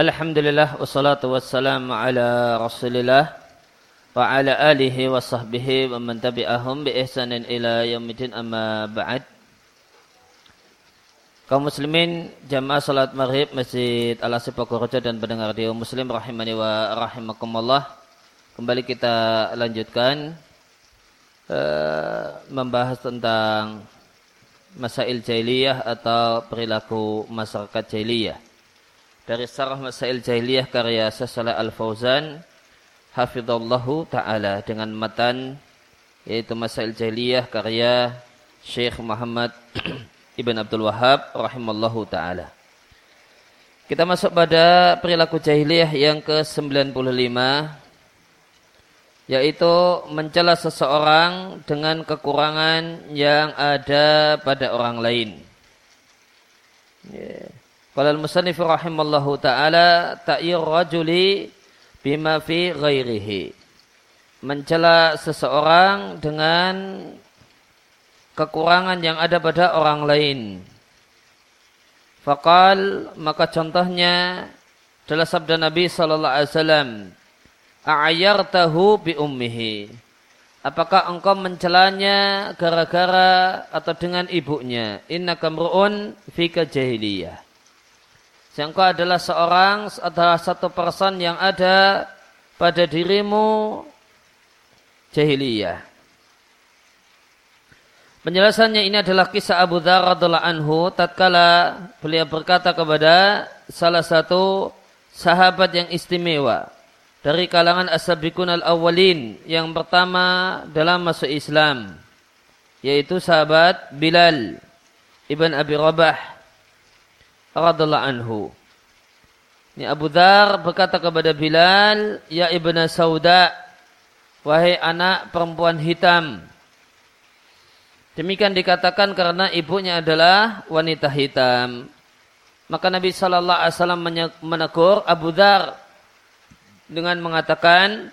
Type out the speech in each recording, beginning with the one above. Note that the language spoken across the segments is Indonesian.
Alhamdulillah wassalatu wassalamu ala Rasulillah wa ala alihi wa sahbihi wa man tabi'ahum bi ihsanin ila yaumidin amma ba'd. Kaum muslimin jamaah salat maghrib Masjid Al-Asif dan pendengar radio muslim rahimani wa rahimakumullah. Kembali kita lanjutkan uh, membahas tentang masail jahiliyah atau perilaku masyarakat jahiliyah dari Sarah Masail Jahiliyah karya Sasalah Al-Fauzan Hafizallahu Ta'ala dengan matan yaitu Masail Jahiliyah karya Syekh Muhammad Ibn Abdul Wahab rahimallahu ta'ala. Kita masuk pada perilaku jahiliyah yang ke-95 yaitu mencela seseorang dengan kekurangan yang ada pada orang lain. Yeah. Qala al-musannif rahimallahu taala ta'ir rajuli bima fi ghairihi. Mencela seseorang dengan kekurangan yang ada pada orang lain. Fakal maka contohnya adalah sabda Nabi sallallahu alaihi wasallam, "A'yartahu bi ummihi." Apakah engkau mencelanya gara-gara atau dengan ibunya? Inna kamru'un fika jahiliyah. Engkau adalah seorang adalah satu person yang ada pada dirimu jahiliyah. Penjelasannya ini adalah kisah Abu Dhar radhiallahu anhu tatkala beliau berkata kepada salah satu sahabat yang istimewa dari kalangan as-sabiqun al-awwalin yang pertama dalam masuk Islam yaitu sahabat Bilal ibn Abi Rabah radhiallahu anhu. Ini Abu Dhar berkata kepada Bilal, Ya ibna Sauda, wahai anak perempuan hitam. Demikian dikatakan karena ibunya adalah wanita hitam. Maka Nabi Shallallahu Alaihi Wasallam menegur Abu Dhar dengan mengatakan,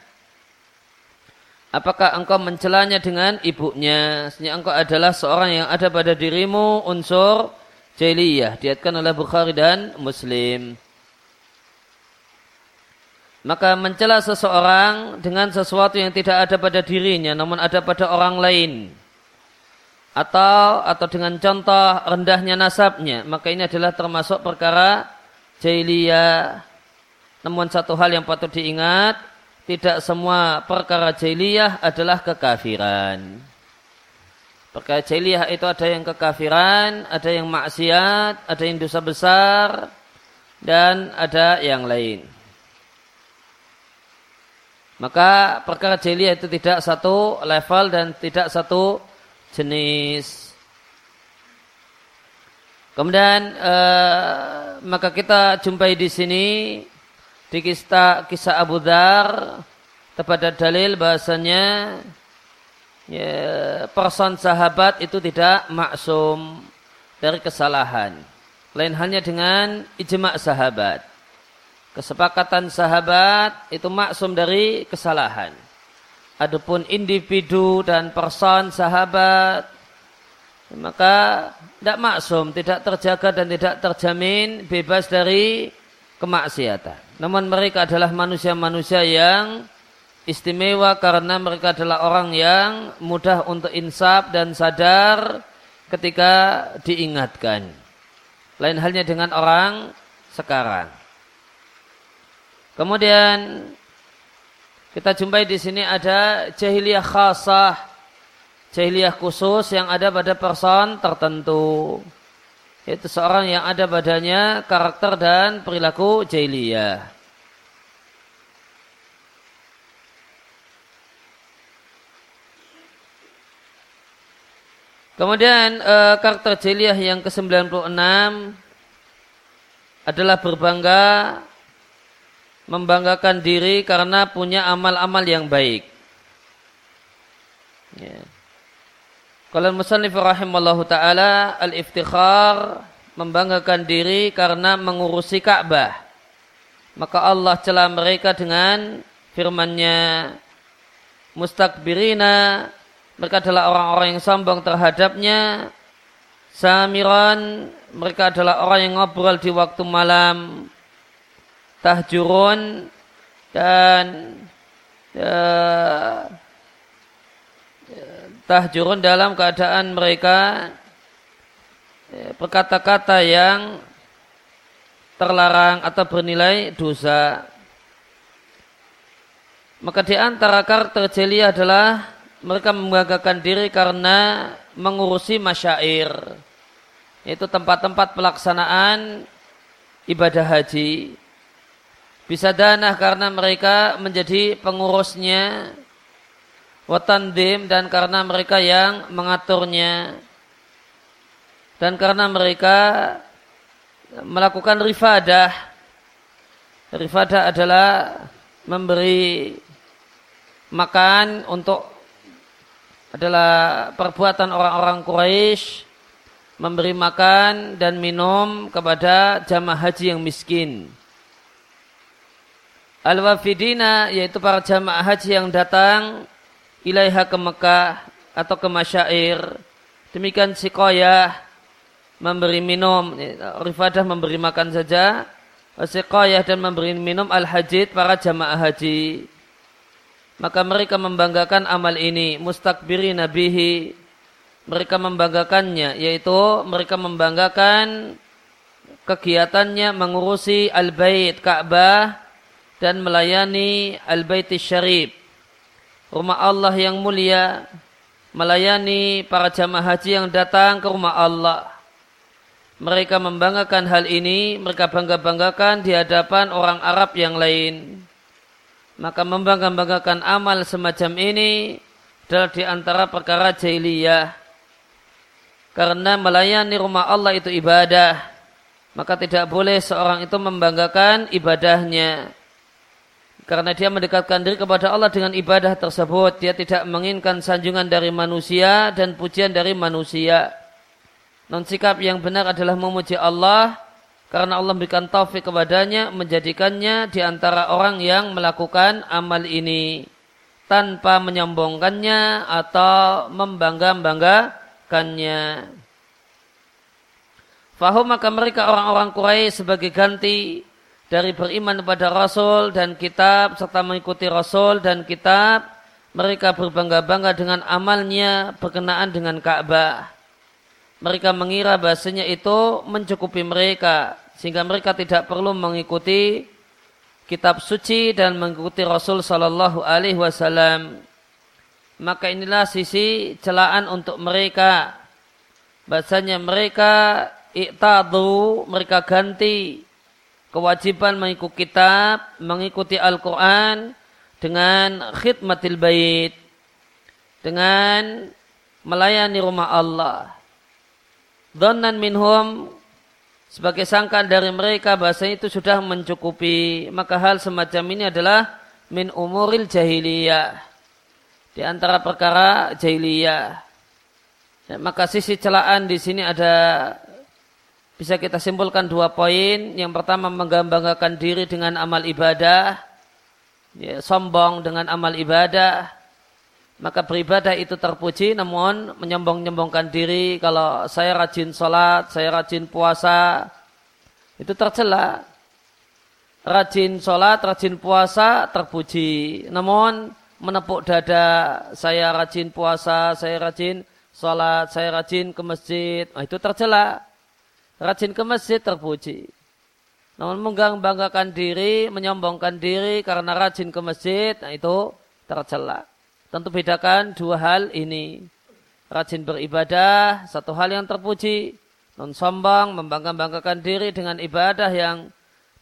Apakah engkau mencelanya dengan ibunya? Sehingga engkau adalah seorang yang ada pada dirimu unsur jahiliyah diatkan oleh Bukhari dan Muslim. Maka mencela seseorang dengan sesuatu yang tidak ada pada dirinya namun ada pada orang lain. Atau atau dengan contoh rendahnya nasabnya, maka ini adalah termasuk perkara jahiliyah. Namun satu hal yang patut diingat, tidak semua perkara jahiliyah adalah kekafiran. Perkara jahiliyah itu ada yang kekafiran, ada yang maksiat, ada yang dosa besar, dan ada yang lain. Maka perkara jahiliyah itu tidak satu level dan tidak satu jenis. Kemudian eh, maka kita jumpai di sini di kisah kisah Abu Dhar kepada dalil bahasanya ya, person sahabat itu tidak maksum dari kesalahan. Lain halnya dengan ijma' sahabat. Kesepakatan sahabat itu maksum dari kesalahan. Adapun individu dan person sahabat maka tidak maksum, tidak terjaga dan tidak terjamin bebas dari kemaksiatan. Namun mereka adalah manusia-manusia yang istimewa karena mereka adalah orang yang mudah untuk insaf dan sadar ketika diingatkan. Lain halnya dengan orang sekarang. Kemudian kita jumpai di sini ada jahiliyah khasah, jahiliyah khusus yang ada pada person tertentu. Itu seorang yang ada badannya karakter dan perilaku jahiliyah. Kemudian e, karakter jeliah yang ke-96 adalah berbangga membanggakan diri karena punya amal-amal yang baik. Ya. Kalau musannif rahimallahu taala al-iftikhar membanggakan diri karena mengurusi Ka'bah. Maka Allah celah mereka dengan firman-Nya mustakbirina mereka adalah orang-orang yang sombong terhadapnya. Samiran, mereka adalah orang yang ngobrol di waktu malam. tahjurun dan uh, tahjurun dalam keadaan mereka ya, berkata-kata yang terlarang atau bernilai dosa. Maka di antara karakter jeli adalah mereka membanggakan diri karena mengurusi masyair. Itu tempat-tempat pelaksanaan ibadah haji. Bisa danah karena mereka menjadi pengurusnya watandim dan karena mereka yang mengaturnya dan karena mereka melakukan rifadah rifadah adalah memberi makan untuk adalah perbuatan orang-orang Quraisy memberi makan dan minum kepada jamaah haji yang miskin. Al-wafidina yaitu para jamaah haji yang datang ilaiha ke Mekah atau ke Masyair. Demikian sikoyah memberi minum, rifadah memberi makan saja. Sikoyah dan memberi minum al-hajid para jamaah haji. Maka mereka membanggakan amal ini. Mustakbiri nabihi. Mereka membanggakannya. Yaitu mereka membanggakan kegiatannya mengurusi al-bait Ka'bah dan melayani al-bait syarif rumah Allah yang mulia, melayani para jamaah haji yang datang ke rumah Allah. Mereka membanggakan hal ini, mereka bangga-banggakan di hadapan orang Arab yang lain. Maka membangga-banggakan amal semacam ini adalah di antara perkara jahiliyah. Karena melayani rumah Allah itu ibadah, maka tidak boleh seorang itu membanggakan ibadahnya karena dia mendekatkan diri kepada Allah dengan ibadah tersebut. Dia tidak menginginkan sanjungan dari manusia dan pujian dari manusia. Non sikap yang benar adalah memuji Allah karena Allah memberikan taufik kepadanya menjadikannya di antara orang yang melakukan amal ini tanpa menyombongkannya atau membangga-banggakannya. Fahum maka mereka orang-orang Quraisy sebagai ganti dari beriman kepada Rasul dan kitab serta mengikuti Rasul dan kitab mereka berbangga-bangga dengan amalnya berkenaan dengan Ka'bah. Mereka mengira bahasanya itu mencukupi mereka sehingga mereka tidak perlu mengikuti kitab suci dan mengikuti Rasul Sallallahu Alaihi Wasallam. Maka inilah sisi celaan untuk mereka. Bahasanya mereka iktadu, mereka ganti kewajiban mengikuti kitab, mengikuti Al-Quran dengan khidmatil bait, dengan melayani rumah Allah. Donan minhum sebagai sangkaan dari mereka bahasanya itu sudah mencukupi. Maka hal semacam ini adalah min umuril jahiliyah. Di antara perkara jahiliyah. Ya, maka sisi celaan di sini ada bisa kita simpulkan dua poin. Yang pertama menggambangkan diri dengan amal ibadah. Ya, sombong dengan amal ibadah. Maka beribadah itu terpuji namun menyombong-nyombongkan diri kalau saya rajin sholat, saya rajin puasa. Itu tercela. Rajin sholat, rajin puasa terpuji. Namun menepuk dada, saya rajin puasa, saya rajin sholat, saya rajin ke masjid. Nah, itu tercela rajin ke masjid terpuji. Namun banggakan diri, menyombongkan diri karena rajin ke masjid, nah itu tercela. Tentu bedakan dua hal ini. Rajin beribadah, satu hal yang terpuji. Non sombong, membanggakan diri dengan ibadah yang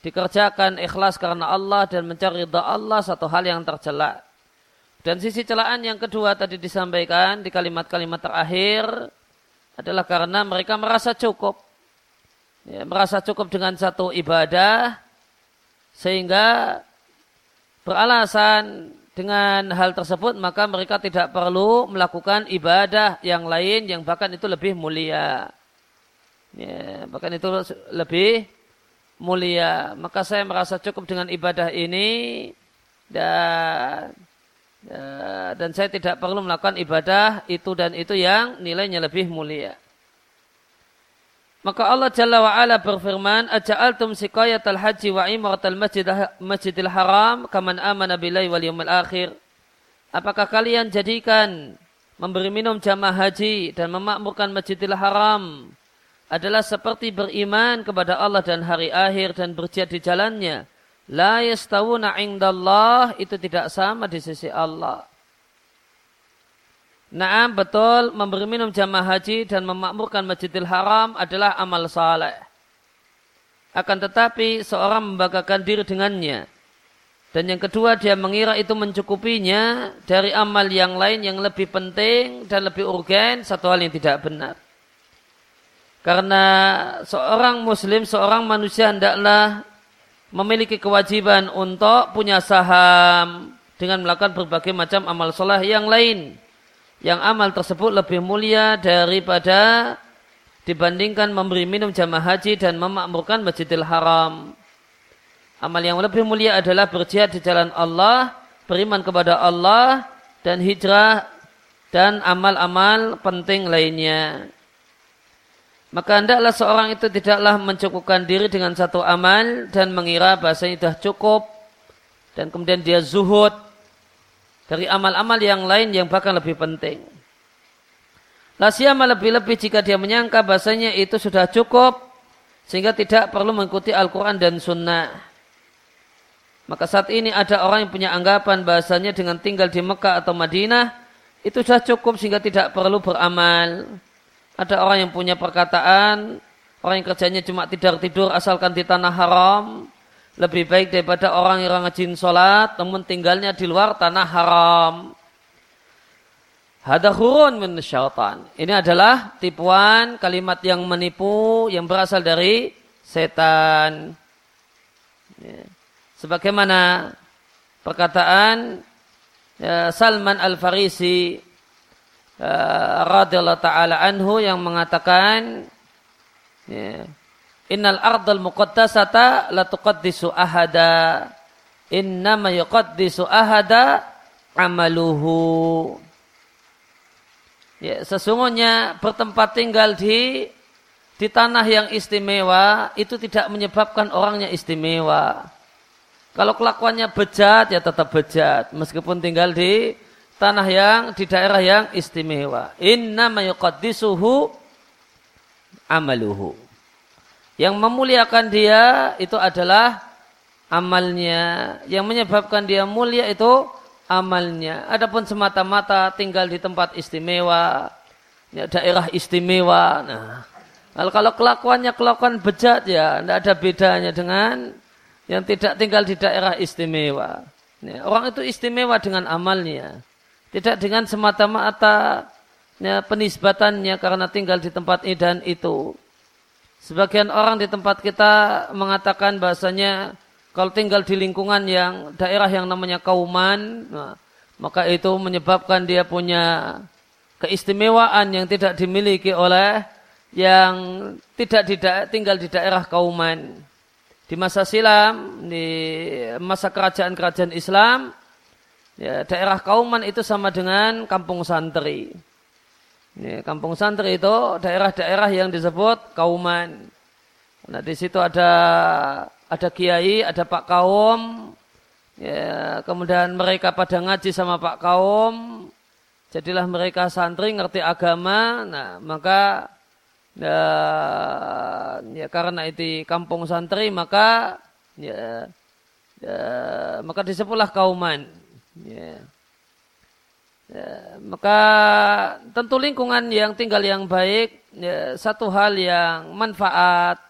dikerjakan ikhlas karena Allah dan mencari ridha Allah, satu hal yang tercela. Dan sisi celaan yang kedua tadi disampaikan di kalimat-kalimat terakhir adalah karena mereka merasa cukup ya, merasa cukup dengan satu ibadah sehingga beralasan dengan hal tersebut maka mereka tidak perlu melakukan ibadah yang lain yang bahkan itu lebih mulia. Ya, bahkan itu lebih mulia. Maka saya merasa cukup dengan ibadah ini dan ya, dan saya tidak perlu melakukan ibadah itu dan itu yang nilainya lebih mulia. Maka Allah Jalla wa'ala berfirman, Aja'altum sikayatal haji wa imaratal masjid, masjidil haram kaman amana billahi wal yawmil akhir. Apakah kalian jadikan memberi minum jamaah haji dan memakmurkan masjidil haram adalah seperti beriman kepada Allah dan hari akhir dan berjihad di jalannya. La yastawuna indallah itu tidak sama di sisi Allah. Naam betul memberi minum jamaah haji dan memakmurkan Masjidil Haram adalah amal saleh. Akan tetapi seorang membanggakan diri dengannya. Dan yang kedua dia mengira itu mencukupinya dari amal yang lain yang lebih penting dan lebih urgen satu hal yang tidak benar. Karena seorang muslim, seorang manusia hendaklah memiliki kewajiban untuk punya saham dengan melakukan berbagai macam amal soleh yang lain yang amal tersebut lebih mulia daripada dibandingkan memberi minum jamaah haji dan memakmurkan Masjidil Haram. Amal yang lebih mulia adalah berjihad di jalan Allah, beriman kepada Allah, dan hijrah dan amal-amal penting lainnya. Maka hendaklah seorang itu tidaklah mencukupkan diri dengan satu amal dan mengira bahasanya sudah cukup dan kemudian dia zuhud dari amal-amal yang lain yang bahkan lebih penting. Lasiyama lebih-lebih jika dia menyangka bahasanya itu sudah cukup sehingga tidak perlu mengikuti Al-Quran dan Sunnah. Maka saat ini ada orang yang punya anggapan bahasanya dengan tinggal di Mekah atau Madinah itu sudah cukup sehingga tidak perlu beramal. Ada orang yang punya perkataan, orang yang kerjanya cuma tidur-tidur asalkan di tanah haram, lebih baik daripada orang yang rajin sholat namun tinggalnya di luar tanah haram. Hada hurun min syaitan. Ini adalah tipuan kalimat yang menipu yang berasal dari setan. Ya. Sebagaimana perkataan ya, Salman Al-Farisi uh, radhiyallahu taala anhu yang mengatakan ya, Innal ardal muqaddasata la tuqaddisu ahada. Innama yuqaddisu ahada amaluhu. Ya, sesungguhnya bertempat tinggal di di tanah yang istimewa itu tidak menyebabkan orangnya istimewa. Kalau kelakuannya bejat ya tetap bejat meskipun tinggal di tanah yang di daerah yang istimewa. Inna mayuqaddisuhu amaluhu. Yang memuliakan dia itu adalah amalnya. Yang menyebabkan dia mulia itu amalnya. Adapun semata-mata tinggal di tempat istimewa, ya, daerah istimewa. Nah, kalau, kalau kelakuannya kelakuan bejat ya, tidak ada bedanya dengan yang tidak tinggal di daerah istimewa. Ya, orang itu istimewa dengan amalnya, tidak dengan semata-mata ya, penisbatannya karena tinggal di tempat ini dan itu. Sebagian orang di tempat kita mengatakan bahasanya kalau tinggal di lingkungan yang daerah yang namanya kauman, nah, maka itu menyebabkan dia punya keistimewaan yang tidak dimiliki oleh yang tidak di tinggal di daerah kauman. Di masa silam, di masa kerajaan-kerajaan Islam, ya, daerah kauman itu sama dengan kampung santri. Ini, kampung santri itu daerah-daerah yang disebut kauman. Nah di situ ada ada kiai, ada pak kaum, ya, kemudian mereka pada ngaji sama pak kaum, jadilah mereka santri ngerti agama. Nah maka ya, ya karena itu kampung santri maka ya, ya maka disebutlah kauman. Ya. Ya, maka tentu lingkungan yang tinggal yang baik ya, satu hal yang manfaat.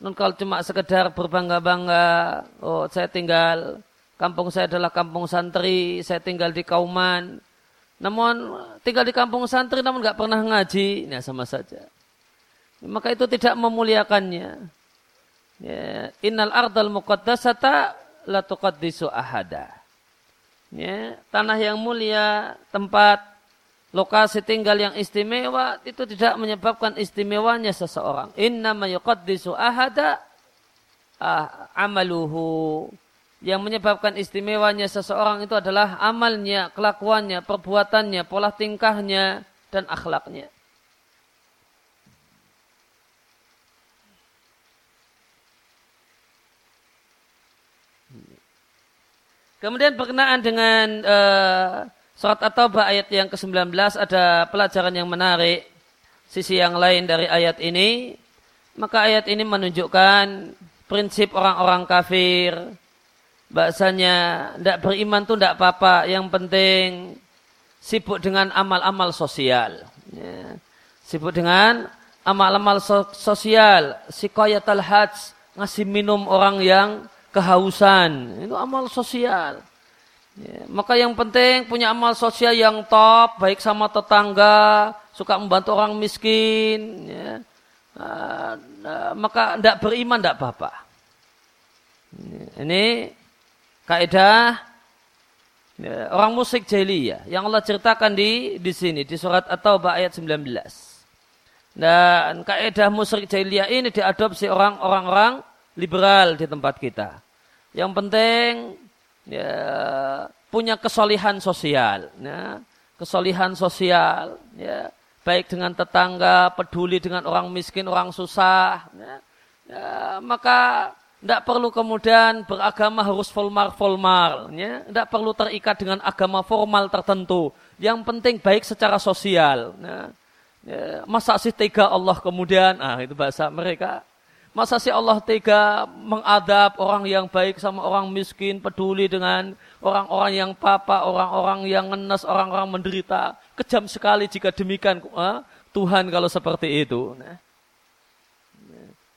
Non kalau cuma sekedar berbangga-bangga, oh saya tinggal kampung saya adalah kampung santri, saya tinggal di Kauman. Namun tinggal di kampung santri namun nggak pernah ngaji, ya sama saja. Maka itu tidak memuliakannya. Ya, innal ardal muqaddasata la tuqaddisu ahada ya, tanah yang mulia, tempat lokasi tinggal yang istimewa itu tidak menyebabkan istimewanya seseorang. Inna yuqaddisu ahada ah, amaluhu. Yang menyebabkan istimewanya seseorang itu adalah amalnya, kelakuannya, perbuatannya, pola tingkahnya, dan akhlaknya. Kemudian berkenaan dengan uh, surat At-Taubah ayat yang ke-19 ada pelajaran yang menarik. Sisi yang lain dari ayat ini, maka ayat ini menunjukkan prinsip orang-orang kafir. Bahasanya tidak beriman itu tidak apa-apa. Yang penting sibuk dengan amal-amal sosial. Ya. Sibuk dengan amal-amal sosial. Sikoyatal hajj. Ngasih minum orang yang kehausan. Itu amal sosial. Ya, maka yang penting punya amal sosial yang top, baik sama tetangga, suka membantu orang miskin. Ya. Nah, nah, maka tidak beriman tidak apa-apa. Ini kaidah ya, orang musyrik jahiliyah yang Allah ceritakan di di sini di surat At-Taubah ayat 19. Dan kaidah musyrik jahiliyah ini diadopsi orang-orang liberal di tempat kita. Yang penting ya, punya kesolihan sosial, ya, kesolihan sosial, ya, baik dengan tetangga, peduli dengan orang miskin, orang susah, ya, ya, maka tidak perlu kemudian beragama harus formal-formal, ya, tidak perlu terikat dengan agama formal tertentu. Yang penting baik secara sosial. Ya, ya, masa sih tega Allah kemudian, ah itu bahasa mereka Masa si Allah tega mengadab orang yang baik sama orang miskin, peduli dengan orang-orang yang papa, orang-orang yang ngenes, orang-orang menderita. Kejam sekali jika demikian eh, Tuhan kalau seperti itu. Nah.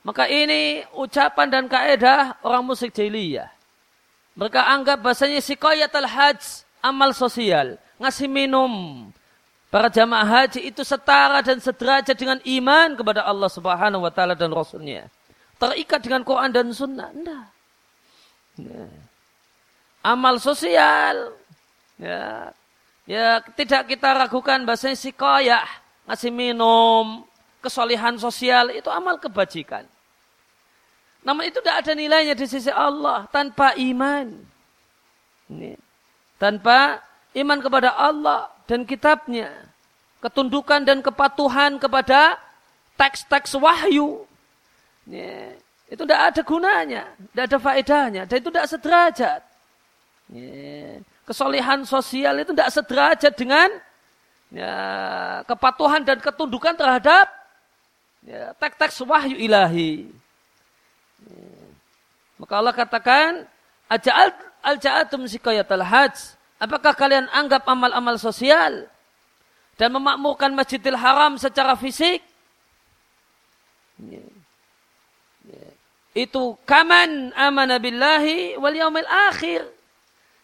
Maka ini ucapan dan kaedah orang musik jahiliyah. Mereka anggap bahasanya sikoyatul hajj, amal sosial. Ngasih minum. Para jamaah haji itu setara dan sederajat dengan iman kepada Allah subhanahu wa ta'ala dan Rasulnya terikat dengan Quran dan Sunnah. Enggak. Ya. Amal sosial. Ya. ya tidak kita ragukan bahasanya sikoyah. Ngasih minum. Kesolihan sosial. Itu amal kebajikan. Namun itu tidak ada nilainya di sisi Allah. Tanpa iman. Ini. Tanpa iman kepada Allah dan kitabnya. Ketundukan dan kepatuhan kepada teks-teks wahyu. Ya, itu tidak ada gunanya, tidak ada faedahnya, dan itu tidak sederajat. Ya, kesolehan sosial itu tidak sederajat dengan ya, kepatuhan dan ketundukan terhadap ya, teks-teks wahyu ilahi. Ya. Maka Allah katakan, Aja'al al-ja'atum sikayatul hajj. Apakah kalian anggap amal-amal sosial dan memakmurkan Masjidil Haram secara fisik? Ya itu kaman amana billahi wal yaumil akhir.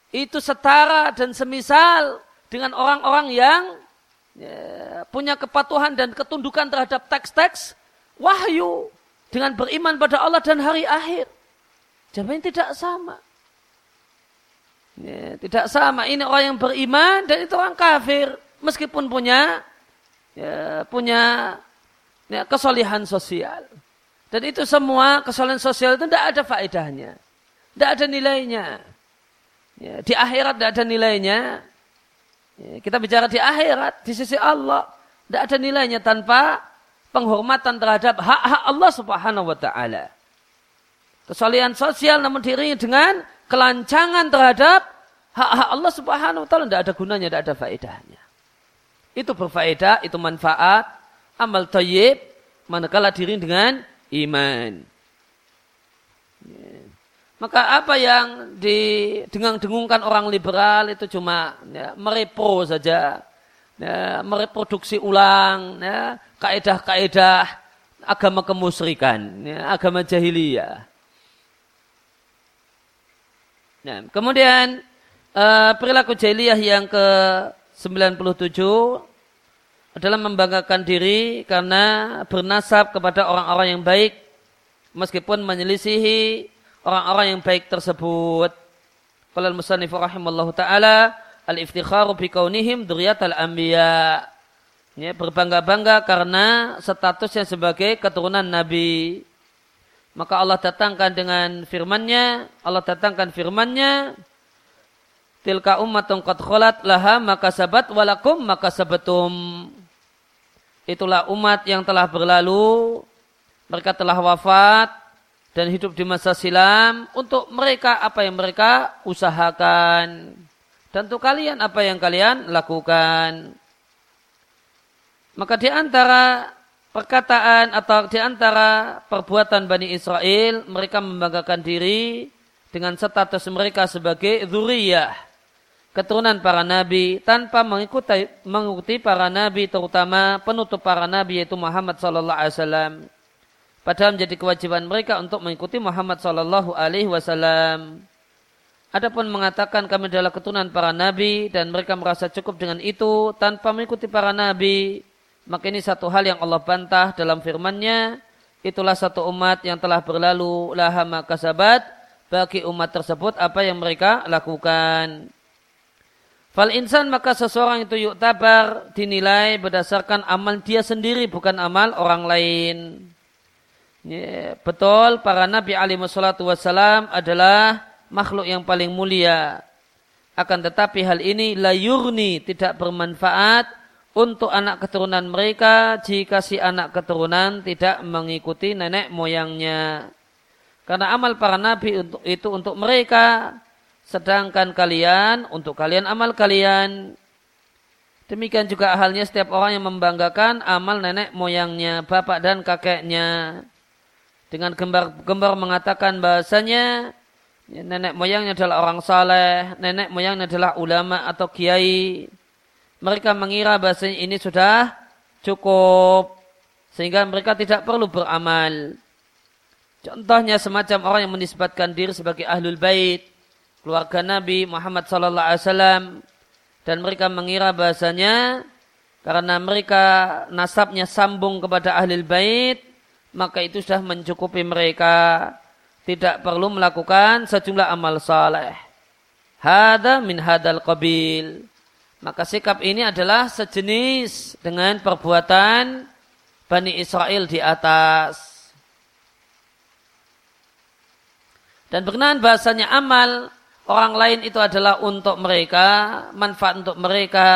Itu setara dan semisal dengan orang-orang yang ya, punya kepatuhan dan ketundukan terhadap teks-teks wahyu dengan beriman pada Allah dan hari akhir. Jawabannya tidak sama. Ya, tidak sama. Ini orang yang beriman dan itu orang kafir. Meskipun punya ya, punya ya, kesolihan sosial. Dan itu semua kesalahan sosial itu tidak ada faedahnya. Tidak ada nilainya. Ya, di akhirat tidak ada nilainya. Ya, kita bicara di akhirat, di sisi Allah. Tidak ada nilainya tanpa penghormatan terhadap hak-hak Allah subhanahu wa ta'ala. Kesalahan sosial namun dirinya dengan kelancangan terhadap hak-hak Allah subhanahu wa ta'ala. Tidak ada gunanya, tidak ada faedahnya. Itu berfaedah, itu manfaat, amal tayyib, manakala diri dengan iman. Ya. Maka apa yang didengang-dengungkan orang liberal itu cuma ya, merepro saja, ya, mereproduksi ulang ya, kaedah-kaedah agama kemusyrikan, ya, agama jahiliyah. Nah, kemudian uh, perilaku jahiliyah yang ke 97 adalah membanggakan diri karena bernasab kepada orang-orang yang baik meskipun menyelisihi orang-orang yang baik tersebut. Qala al-musannif rahimallahu taala al-iftikharu bi kaunihim dzurriyyatal anbiya. Ya, berbangga-bangga karena statusnya sebagai keturunan nabi. Maka Allah datangkan dengan firman-Nya, Allah datangkan firman-Nya, tilka ummatun qad khalat laha maka sabat walakum maka sabatum itulah umat yang telah berlalu mereka telah wafat dan hidup di masa silam untuk mereka apa yang mereka usahakan. Dan untuk kalian apa yang kalian lakukan. Maka di antara perkataan atau di antara perbuatan Bani Israel mereka membanggakan diri dengan status mereka sebagai zuriyah keturunan para nabi tanpa mengikuti mengikuti para nabi terutama penutup para nabi yaitu Muhammad sallallahu alaihi wasallam Padahal menjadi kewajiban mereka untuk mengikuti Muhammad Sallallahu Alaihi Wasallam. Adapun mengatakan kami adalah keturunan para nabi dan mereka merasa cukup dengan itu tanpa mengikuti para nabi, maka ini satu hal yang Allah bantah dalam firman-Nya. Itulah satu umat yang telah berlalu lahama kasabat bagi umat tersebut apa yang mereka lakukan. Fal insan maka seseorang itu yuk tabar dinilai berdasarkan amal dia sendiri bukan amal orang lain. Ya, betul para nabi alaihi wassalatu wassalam adalah makhluk yang paling mulia. Akan tetapi hal ini layurni tidak bermanfaat untuk anak keturunan mereka jika si anak keturunan tidak mengikuti nenek moyangnya. Karena amal para nabi itu untuk mereka, sedangkan kalian untuk kalian amal kalian. Demikian juga halnya setiap orang yang membanggakan amal nenek moyangnya, bapak dan kakeknya dengan gembar-gembar mengatakan bahasanya ya, nenek moyangnya adalah orang saleh, nenek moyangnya adalah ulama atau kiai. Mereka mengira bahasanya ini sudah cukup sehingga mereka tidak perlu beramal. Contohnya semacam orang yang menisbatkan diri sebagai ahlul bait, keluarga Nabi Muhammad sallallahu alaihi wasallam dan mereka mengira bahasanya karena mereka nasabnya sambung kepada ahlul bait maka itu sudah mencukupi mereka tidak perlu melakukan sejumlah amal saleh. Hada min hadal qabil. Maka sikap ini adalah sejenis dengan perbuatan Bani Israel di atas. Dan berkenaan bahasanya amal, orang lain itu adalah untuk mereka, manfaat untuk mereka.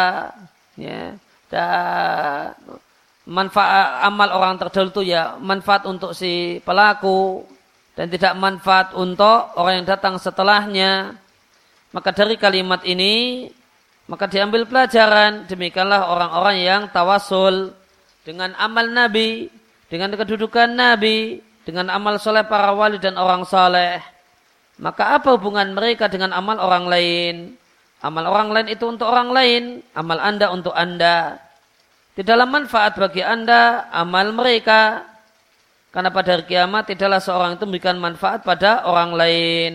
Ya. Dan manfaat amal orang terdahulu itu ya manfaat untuk si pelaku dan tidak manfaat untuk orang yang datang setelahnya. Maka dari kalimat ini maka diambil pelajaran demikianlah orang-orang yang tawasul dengan amal Nabi, dengan kedudukan Nabi, dengan amal soleh para wali dan orang soleh. Maka apa hubungan mereka dengan amal orang lain? Amal orang lain itu untuk orang lain, amal anda untuk anda. Tidaklah manfaat bagi anda amal mereka. Karena pada hari kiamat tidaklah seorang itu memberikan manfaat pada orang lain.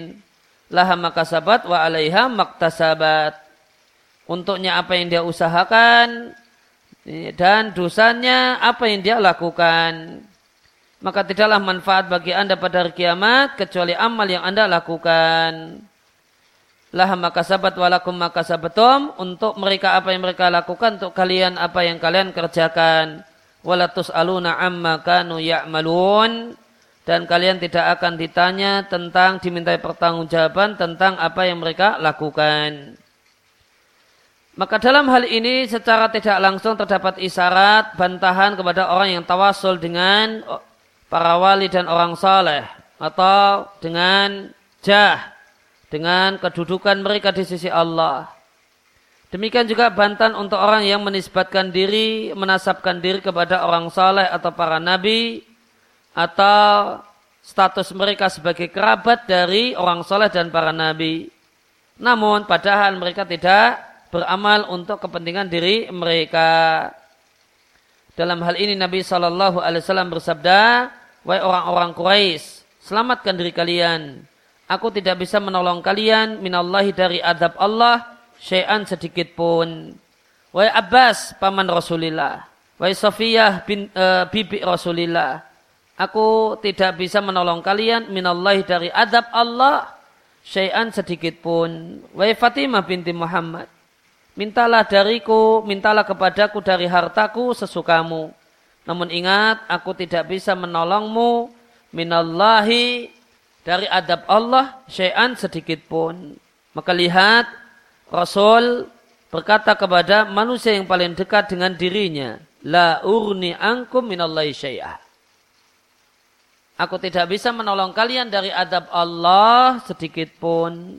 Laha makasabat wa alaiha maktasabat. Untuknya apa yang dia usahakan dan dosanya apa yang dia lakukan. Maka tidaklah manfaat bagi anda pada hari kiamat kecuali amal yang anda lakukan. Lah maka sabat walakum maka sabatum untuk mereka apa yang mereka lakukan untuk kalian apa yang kalian kerjakan. Walatus aluna amma kanu ya'malun. Dan kalian tidak akan ditanya tentang dimintai pertanggungjawaban tentang apa yang mereka lakukan. Maka dalam hal ini secara tidak langsung terdapat isyarat bantahan kepada orang yang tawasul dengan para wali dan orang saleh atau dengan jah dengan kedudukan mereka di sisi Allah. Demikian juga bantan untuk orang yang menisbatkan diri, menasabkan diri kepada orang saleh atau para nabi, atau status mereka sebagai kerabat dari orang saleh dan para nabi. Namun padahal mereka tidak beramal untuk kepentingan diri mereka. Dalam hal ini Nabi Shallallahu Alaihi Wasallam bersabda, wahai orang-orang Quraisy, selamatkan diri kalian Aku tidak bisa menolong kalian minallahi dari adab Allah syai'an sedikit pun. Wahai Abbas, paman Rasulillah. Wahai Sofiyah bin, uh, bibi Rasulillah. Aku tidak bisa menolong kalian minallahi dari adab Allah syai'an sedikit pun. Wahai Fatimah binti Muhammad. Mintalah dariku, mintalah kepadaku dari hartaku sesukamu. Namun ingat, aku tidak bisa menolongmu minallahi dari adab Allah syai'an sedikit pun. Maka lihat Rasul berkata kepada manusia yang paling dekat dengan dirinya, La urni angkum minallahi syai'ah. Aku tidak bisa menolong kalian dari adab Allah sedikit pun.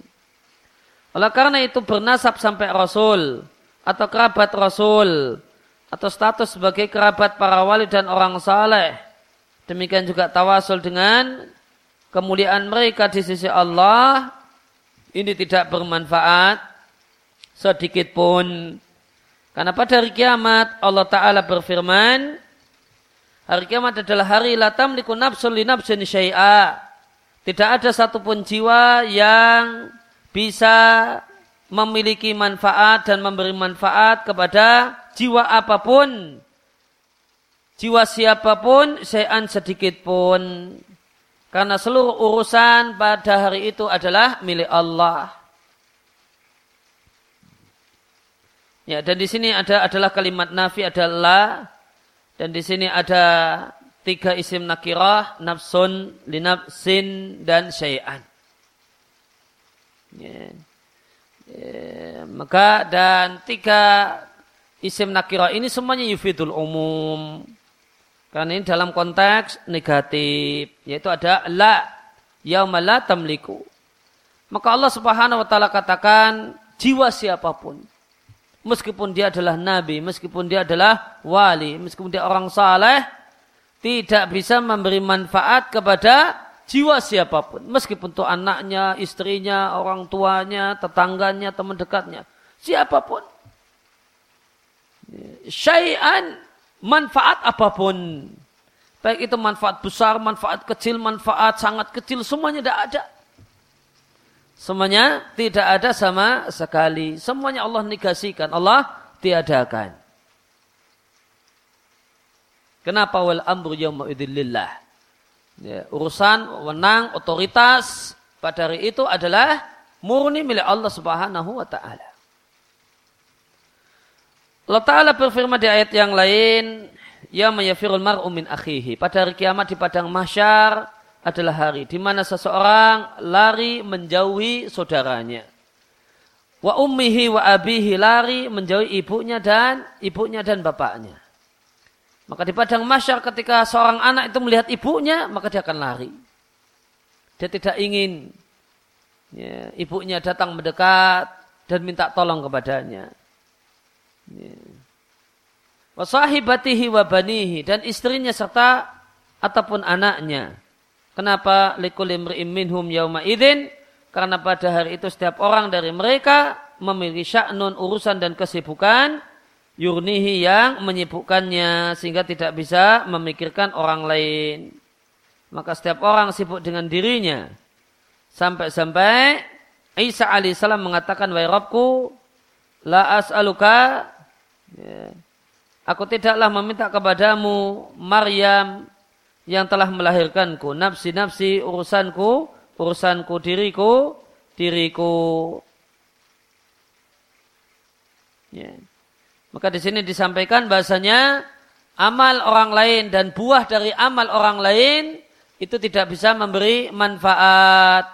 Oleh karena itu bernasab sampai Rasul atau kerabat Rasul atau status sebagai kerabat para wali dan orang saleh. Demikian juga tawasul dengan kemuliaan mereka di sisi Allah ini tidak bermanfaat sedikit pun. Karena pada hari kiamat Allah Ta'ala berfirman, hari kiamat adalah hari latam liku nafsul li nafsin syai'a. Tidak ada satupun jiwa yang bisa memiliki manfaat dan memberi manfaat kepada jiwa apa pun. Jiwa siapa pun, sean sedikit pun. Karena seluruh urusan pada hari itu adalah milik Allah. Ya, dan di sini ada adalah kalimat nafi adalah dan di sini ada tiga isim nakirah, nafsun, linafsin dan syai'an. Ya. Ya, maka dan tiga isim nakirah ini semuanya yufidul umum. Karena ini dalam konteks negatif, yaitu ada la yauma la tamliku. Maka Allah Subhanahu wa taala katakan jiwa siapa pun meskipun dia adalah nabi, meskipun dia adalah wali, meskipun dia orang saleh tidak bisa memberi manfaat kepada jiwa siapa pun, meskipun itu anaknya, istrinya, orang tuanya, tetangganya, teman dekatnya, siapa pun. Syai'an manfaat apa pun. Baik itu manfaat besar, manfaat kecil, manfaat sangat kecil, semuanya tidak ada. Semuanya tidak ada sama sekali. Semuanya Allah negasikan, Allah tiadakan. Kenapa wal amru yawma idillillah? Ya, urusan, wenang, otoritas pada hari itu adalah murni milik Allah Subhanahu wa taala. Allah Ta'ala berfirman di ayat yang lain, Ya mayafirul mar'u min akhihi. Pada hari kiamat di padang mahsyar adalah hari di mana seseorang lari menjauhi saudaranya. Wa ummihi wa abihi lari menjauhi ibunya dan ibunya dan bapaknya. Maka di padang mahsyar ketika seorang anak itu melihat ibunya, maka dia akan lari. Dia tidak ingin ya, ibunya datang mendekat dan minta tolong kepadanya. Wasahibatihi wa banihi dan istrinya serta ataupun anaknya. Kenapa likul imri'im minhum yauma idzin? Karena pada hari itu setiap orang dari mereka memiliki sya'nun urusan dan kesibukan yurnihi yang menyibukkannya sehingga tidak bisa memikirkan orang lain. Maka setiap orang sibuk dengan dirinya. Sampai-sampai Isa alaihissalam mengatakan, Wahai Rabku, la as'aluka Ya. Aku tidaklah meminta kepadamu Maryam yang telah melahirkanku, nafsi-nafsi urusanku, urusanku diriku, diriku. Ya. Maka di sini disampaikan bahasanya amal orang lain dan buah dari amal orang lain itu tidak bisa memberi manfaat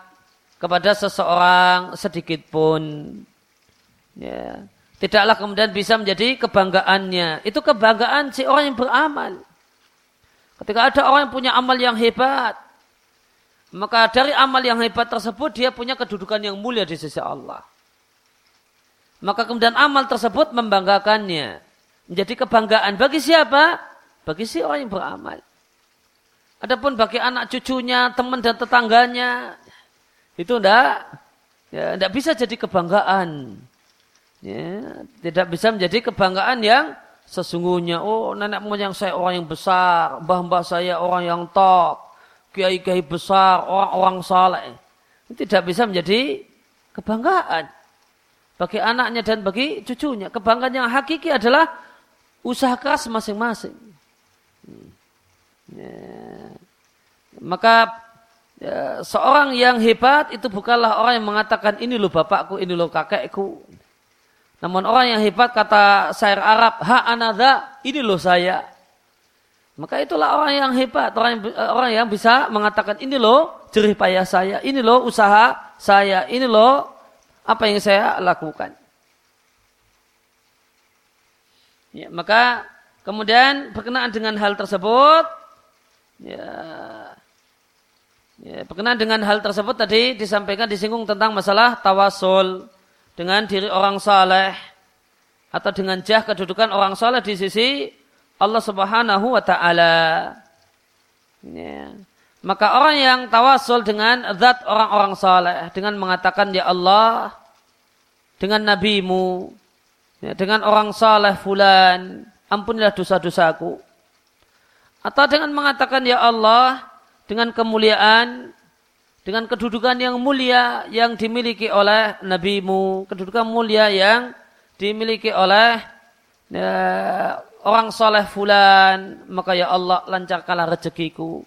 kepada seseorang sedikit pun. Ya tidaklah kemudian bisa menjadi kebanggaannya. Itu kebanggaan si orang yang beramal. Ketika ada orang yang punya amal yang hebat, maka dari amal yang hebat tersebut dia punya kedudukan yang mulia di sisi Allah. Maka kemudian amal tersebut membanggakannya. Menjadi kebanggaan bagi siapa? Bagi si orang yang beramal. Adapun bagi anak cucunya, teman dan tetangganya, itu enggak, ya, bisa jadi kebanggaan ya, tidak bisa menjadi kebanggaan yang sesungguhnya. Oh nenek moyang saya orang yang besar mbah-mbah saya orang yang top kiai-kiai besar orang-orang saleh. Tidak bisa menjadi kebanggaan bagi anaknya dan bagi cucunya. Kebanggaan yang hakiki adalah usaha keras masing-masing. Ya. maka ya, seorang yang hebat itu bukanlah orang yang mengatakan ini loh bapakku ini loh kakekku namun orang yang hebat kata syair Arab, ha anada, ini loh saya. Maka itulah orang yang hebat, orang yang, eh, orang yang bisa mengatakan ini loh jerih payah saya, ini loh usaha saya, ini loh apa yang saya lakukan. Ya, maka kemudian berkenaan dengan hal tersebut, ya, Ya, berkenaan dengan hal tersebut tadi disampaikan disinggung tentang masalah tawasul dengan diri orang saleh atau dengan jah kedudukan orang saleh di sisi Allah Subhanahu wa taala. Ya. Maka orang yang tawasul dengan zat orang-orang saleh dengan mengatakan ya Allah dengan nabimu ya, dengan orang saleh fulan ampunilah dosa-dosaku atau dengan mengatakan ya Allah dengan kemuliaan, dengan kedudukan yang mulia yang dimiliki oleh nabimu, kedudukan mulia yang dimiliki oleh ya, orang soleh fulan, maka ya Allah lancarkanlah rezekiku.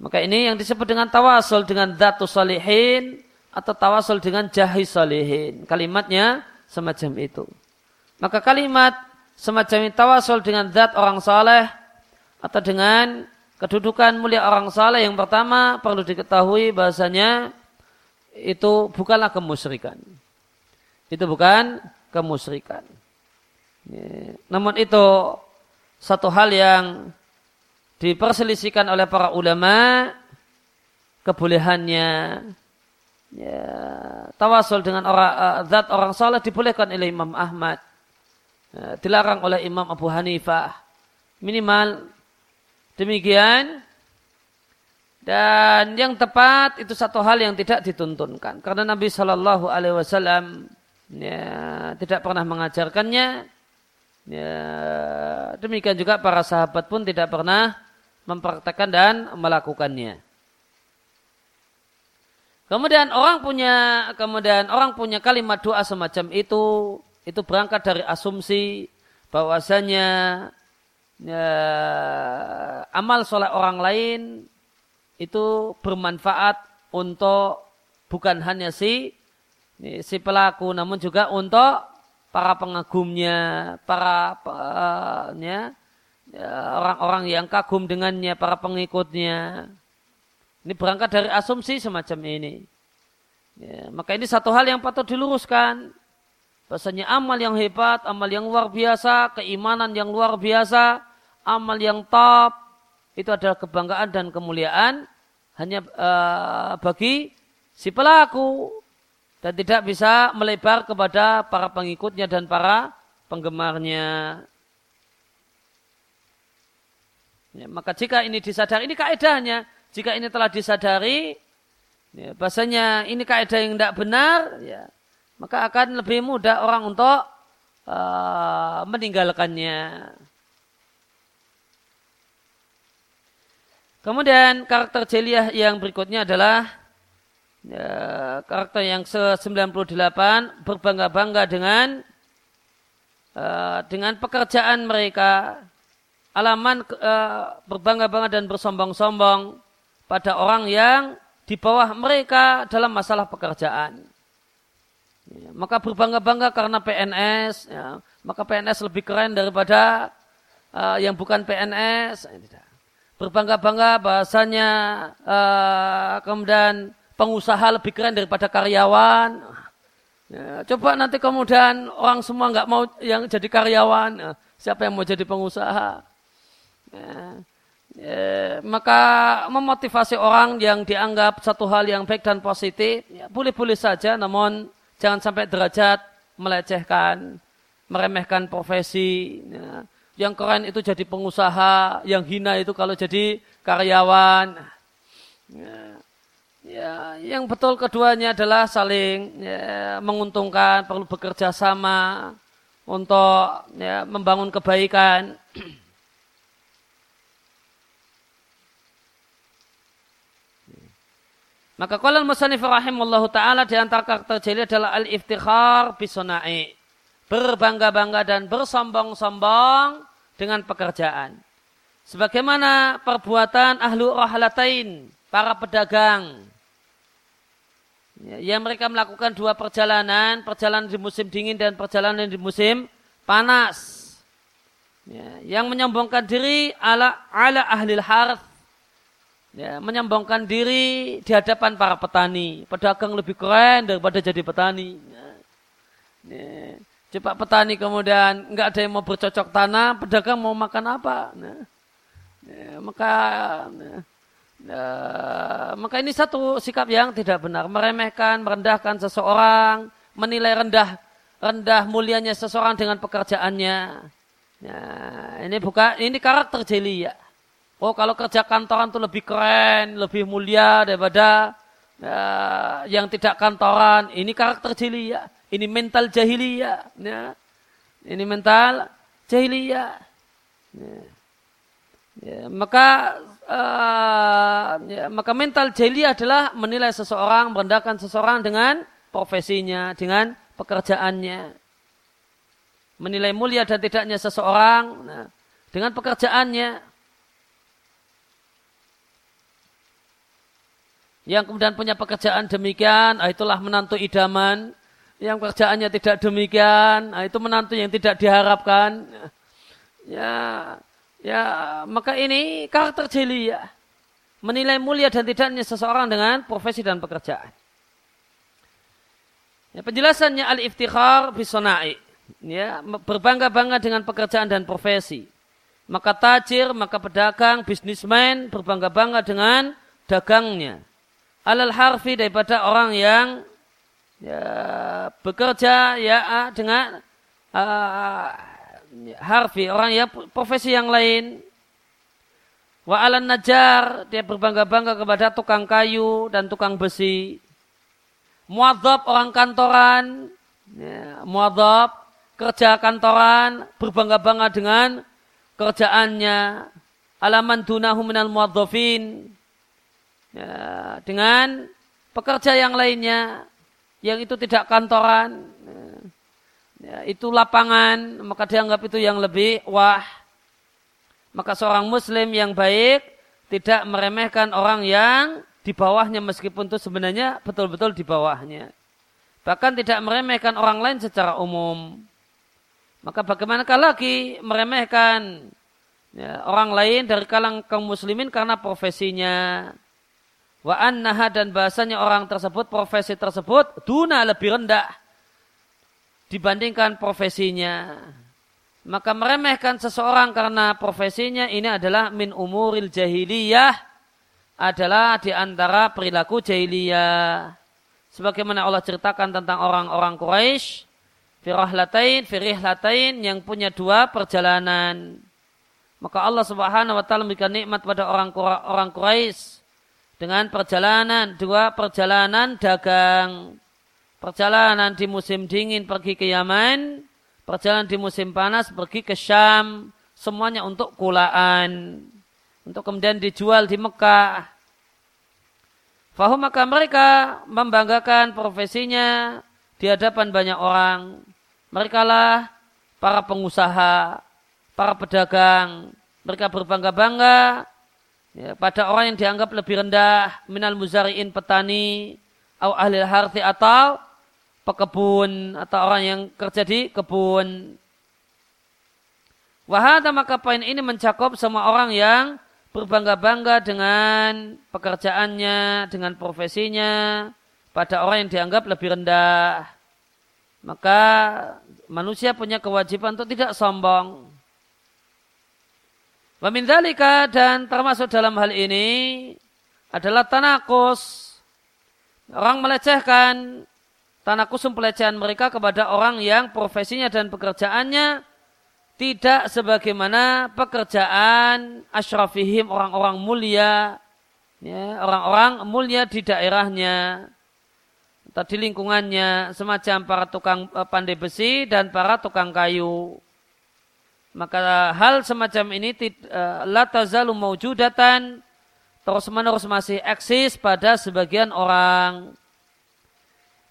Maka ini yang disebut dengan tawasul dengan datu salihin atau tawasul dengan jahi salihin. Kalimatnya semacam itu. Maka kalimat semacam tawasul dengan zat orang soleh atau dengan Kedudukan mulia orang saleh yang pertama perlu diketahui bahasanya itu bukanlah kemusyrikan. Itu bukan kemusyrikan. Ya. Namun itu satu hal yang diperselisihkan oleh para ulama kebolehannya ya, tawasul dengan orang uh, zat orang saleh dibolehkan oleh Imam Ahmad ya, dilarang oleh Imam Abu Hanifah minimal Demikian dan yang tepat itu satu hal yang tidak dituntunkan karena Nabi Shallallahu Alaihi Wasallam ya, tidak pernah mengajarkannya. Ya, demikian juga para sahabat pun tidak pernah mempraktekkan dan melakukannya. Kemudian orang punya kemudian orang punya kalimat doa semacam itu itu berangkat dari asumsi bahwasanya ya, amal soleh orang lain itu bermanfaat untuk bukan hanya si si pelaku namun juga untuk para pengagumnya, para ya, orang-orang yang kagum dengannya, para pengikutnya. Ini berangkat dari asumsi semacam ini. Ya, maka ini satu hal yang patut diluruskan. Bahasanya amal yang hebat, amal yang luar biasa, keimanan yang luar biasa, amal yang top itu adalah kebanggaan dan kemuliaan hanya uh, bagi si pelaku dan tidak bisa melebar kepada para pengikutnya dan para penggemarnya. Ya, maka jika ini disadari, ini kaedahnya. Jika ini telah disadari, ya, bahasanya ini kaedah yang tidak benar, ya, maka akan lebih mudah orang untuk uh, meninggalkannya. Kemudian karakter jeliyah yang berikutnya adalah ya, karakter yang ke-98 berbangga-bangga dengan uh, dengan pekerjaan mereka alaman uh, berbangga-bangga dan bersombong-sombong pada orang yang di bawah mereka dalam masalah pekerjaan. Ya, maka berbangga-bangga karena PNS, ya, maka PNS lebih keren daripada uh, yang bukan PNS. Tidak berbangga-bangga bahasanya uh, kemudian pengusaha lebih keren daripada karyawan. Ya, coba nanti kemudian orang semua nggak mau yang jadi karyawan, ya, siapa yang mau jadi pengusaha? Ya, ya, maka memotivasi orang yang dianggap satu hal yang baik dan positif, ya, boleh-boleh saja, namun jangan sampai derajat melecehkan, meremehkan profesi. Ya yang keren itu jadi pengusaha, yang hina itu kalau jadi karyawan. Ya, ya, yang betul keduanya adalah saling ya, menguntungkan, perlu bekerja sama untuk ya, membangun kebaikan. Maka kalau musannif rahimahullahu taala di antara karakter jeli adalah al-iftikhar bisonai. Berbangga-bangga dan bersombong-sombong dengan pekerjaan. Sebagaimana perbuatan ahlu rahlatain, para pedagang. Ya, yang mereka melakukan dua perjalanan, perjalanan di musim dingin dan perjalanan di musim panas. Ya, yang menyombongkan diri ala ala ahli harth. Ya, menyombongkan diri di hadapan para petani. Pedagang lebih keren daripada jadi petani. Ya, ya. Coba petani kemudian nggak ada yang mau bercocok tanam, pedagang mau makan apa? Nah, ya, maka Uh, maka ini satu sikap yang tidak benar, meremehkan, merendahkan seseorang, menilai rendah rendah mulianya seseorang dengan pekerjaannya. Nah, ini bukan ini karakter ya. Oh, kalau kerja kantoran itu lebih keren, lebih mulia daripada uh, yang tidak kantoran. Ini karakter ya. Ini mental jahiliyah. Ya. Ini mental jahiliyah. Ya. Ya, maka uh, ya, maka mental jahiliyah adalah menilai seseorang, merendahkan seseorang dengan profesinya, dengan pekerjaannya. Menilai mulia dan tidaknya seseorang nah, dengan pekerjaannya. Yang kemudian punya pekerjaan demikian, ah, itulah menantu idaman. Yang pekerjaannya tidak demikian, ah, itu menantu yang tidak diharapkan. Ya, ya maka ini karakter ya Menilai mulia dan tidaknya seseorang dengan profesi dan pekerjaan. Ya, penjelasannya al-iftikhar bisonai. Ya, berbangga-bangga dengan pekerjaan dan profesi. Maka tajir, maka pedagang, bisnismen berbangga-bangga dengan dagangnya. Alal harfi daripada orang yang ya, bekerja ya dengan uh, harfi orang yang profesi yang lain. Wa alan najar dia berbangga-bangga kepada tukang kayu dan tukang besi. Muadzab orang kantoran, ya, muadzab kerja kantoran, berbangga-bangga dengan kerjaannya, alaman dunahu minal muadzafin, ya, dengan pekerja yang lainnya, yang itu tidak kantoran, ya, itu lapangan, maka dianggap itu yang lebih wah. Maka seorang muslim yang baik tidak meremehkan orang yang di bawahnya meskipun itu sebenarnya betul-betul di bawahnya. Bahkan tidak meremehkan orang lain secara umum. Maka bagaimanakah lagi meremehkan ya, orang lain dari kalang kaum muslimin karena profesinya. Wa annaha dan bahasanya orang tersebut, profesi tersebut, duna lebih rendah dibandingkan profesinya. Maka meremehkan seseorang karena profesinya ini adalah min umuril jahiliyah adalah di antara perilaku jahiliyah. Sebagaimana Allah ceritakan tentang orang-orang Quraisy, firahlatain, firihlatain yang punya dua perjalanan. Maka Allah Subhanahu wa taala memberikan nikmat pada orang orang Quraisy dengan perjalanan dua perjalanan dagang. Perjalanan di musim dingin pergi ke Yaman, perjalanan di musim panas pergi ke Syam, semuanya untuk kulaan untuk kemudian dijual di Mekah. Fahum maka mereka membanggakan profesinya di hadapan banyak orang. Mereka lah para pengusaha, para pedagang. Mereka berbangga-bangga ya, pada orang yang dianggap lebih rendah minal muzariin petani atau ahli harti atau pekebun atau orang yang kerja di kebun. Wahada maka poin ini mencakup semua orang yang berbangga-bangga dengan pekerjaannya, dengan profesinya pada orang yang dianggap lebih rendah. Maka manusia punya kewajiban untuk tidak sombong. Wamindalika dan termasuk dalam hal ini adalah tanakus. Orang melecehkan tanakusum pelecehan mereka kepada orang yang profesinya dan pekerjaannya tidak sebagaimana pekerjaan asyrafihim orang-orang mulia ya, orang-orang mulia di daerahnya atau di lingkungannya semacam para tukang eh, pandai besi dan para tukang kayu maka hal semacam ini eh, la tazalu maujudatan terus menerus masih eksis pada sebagian orang.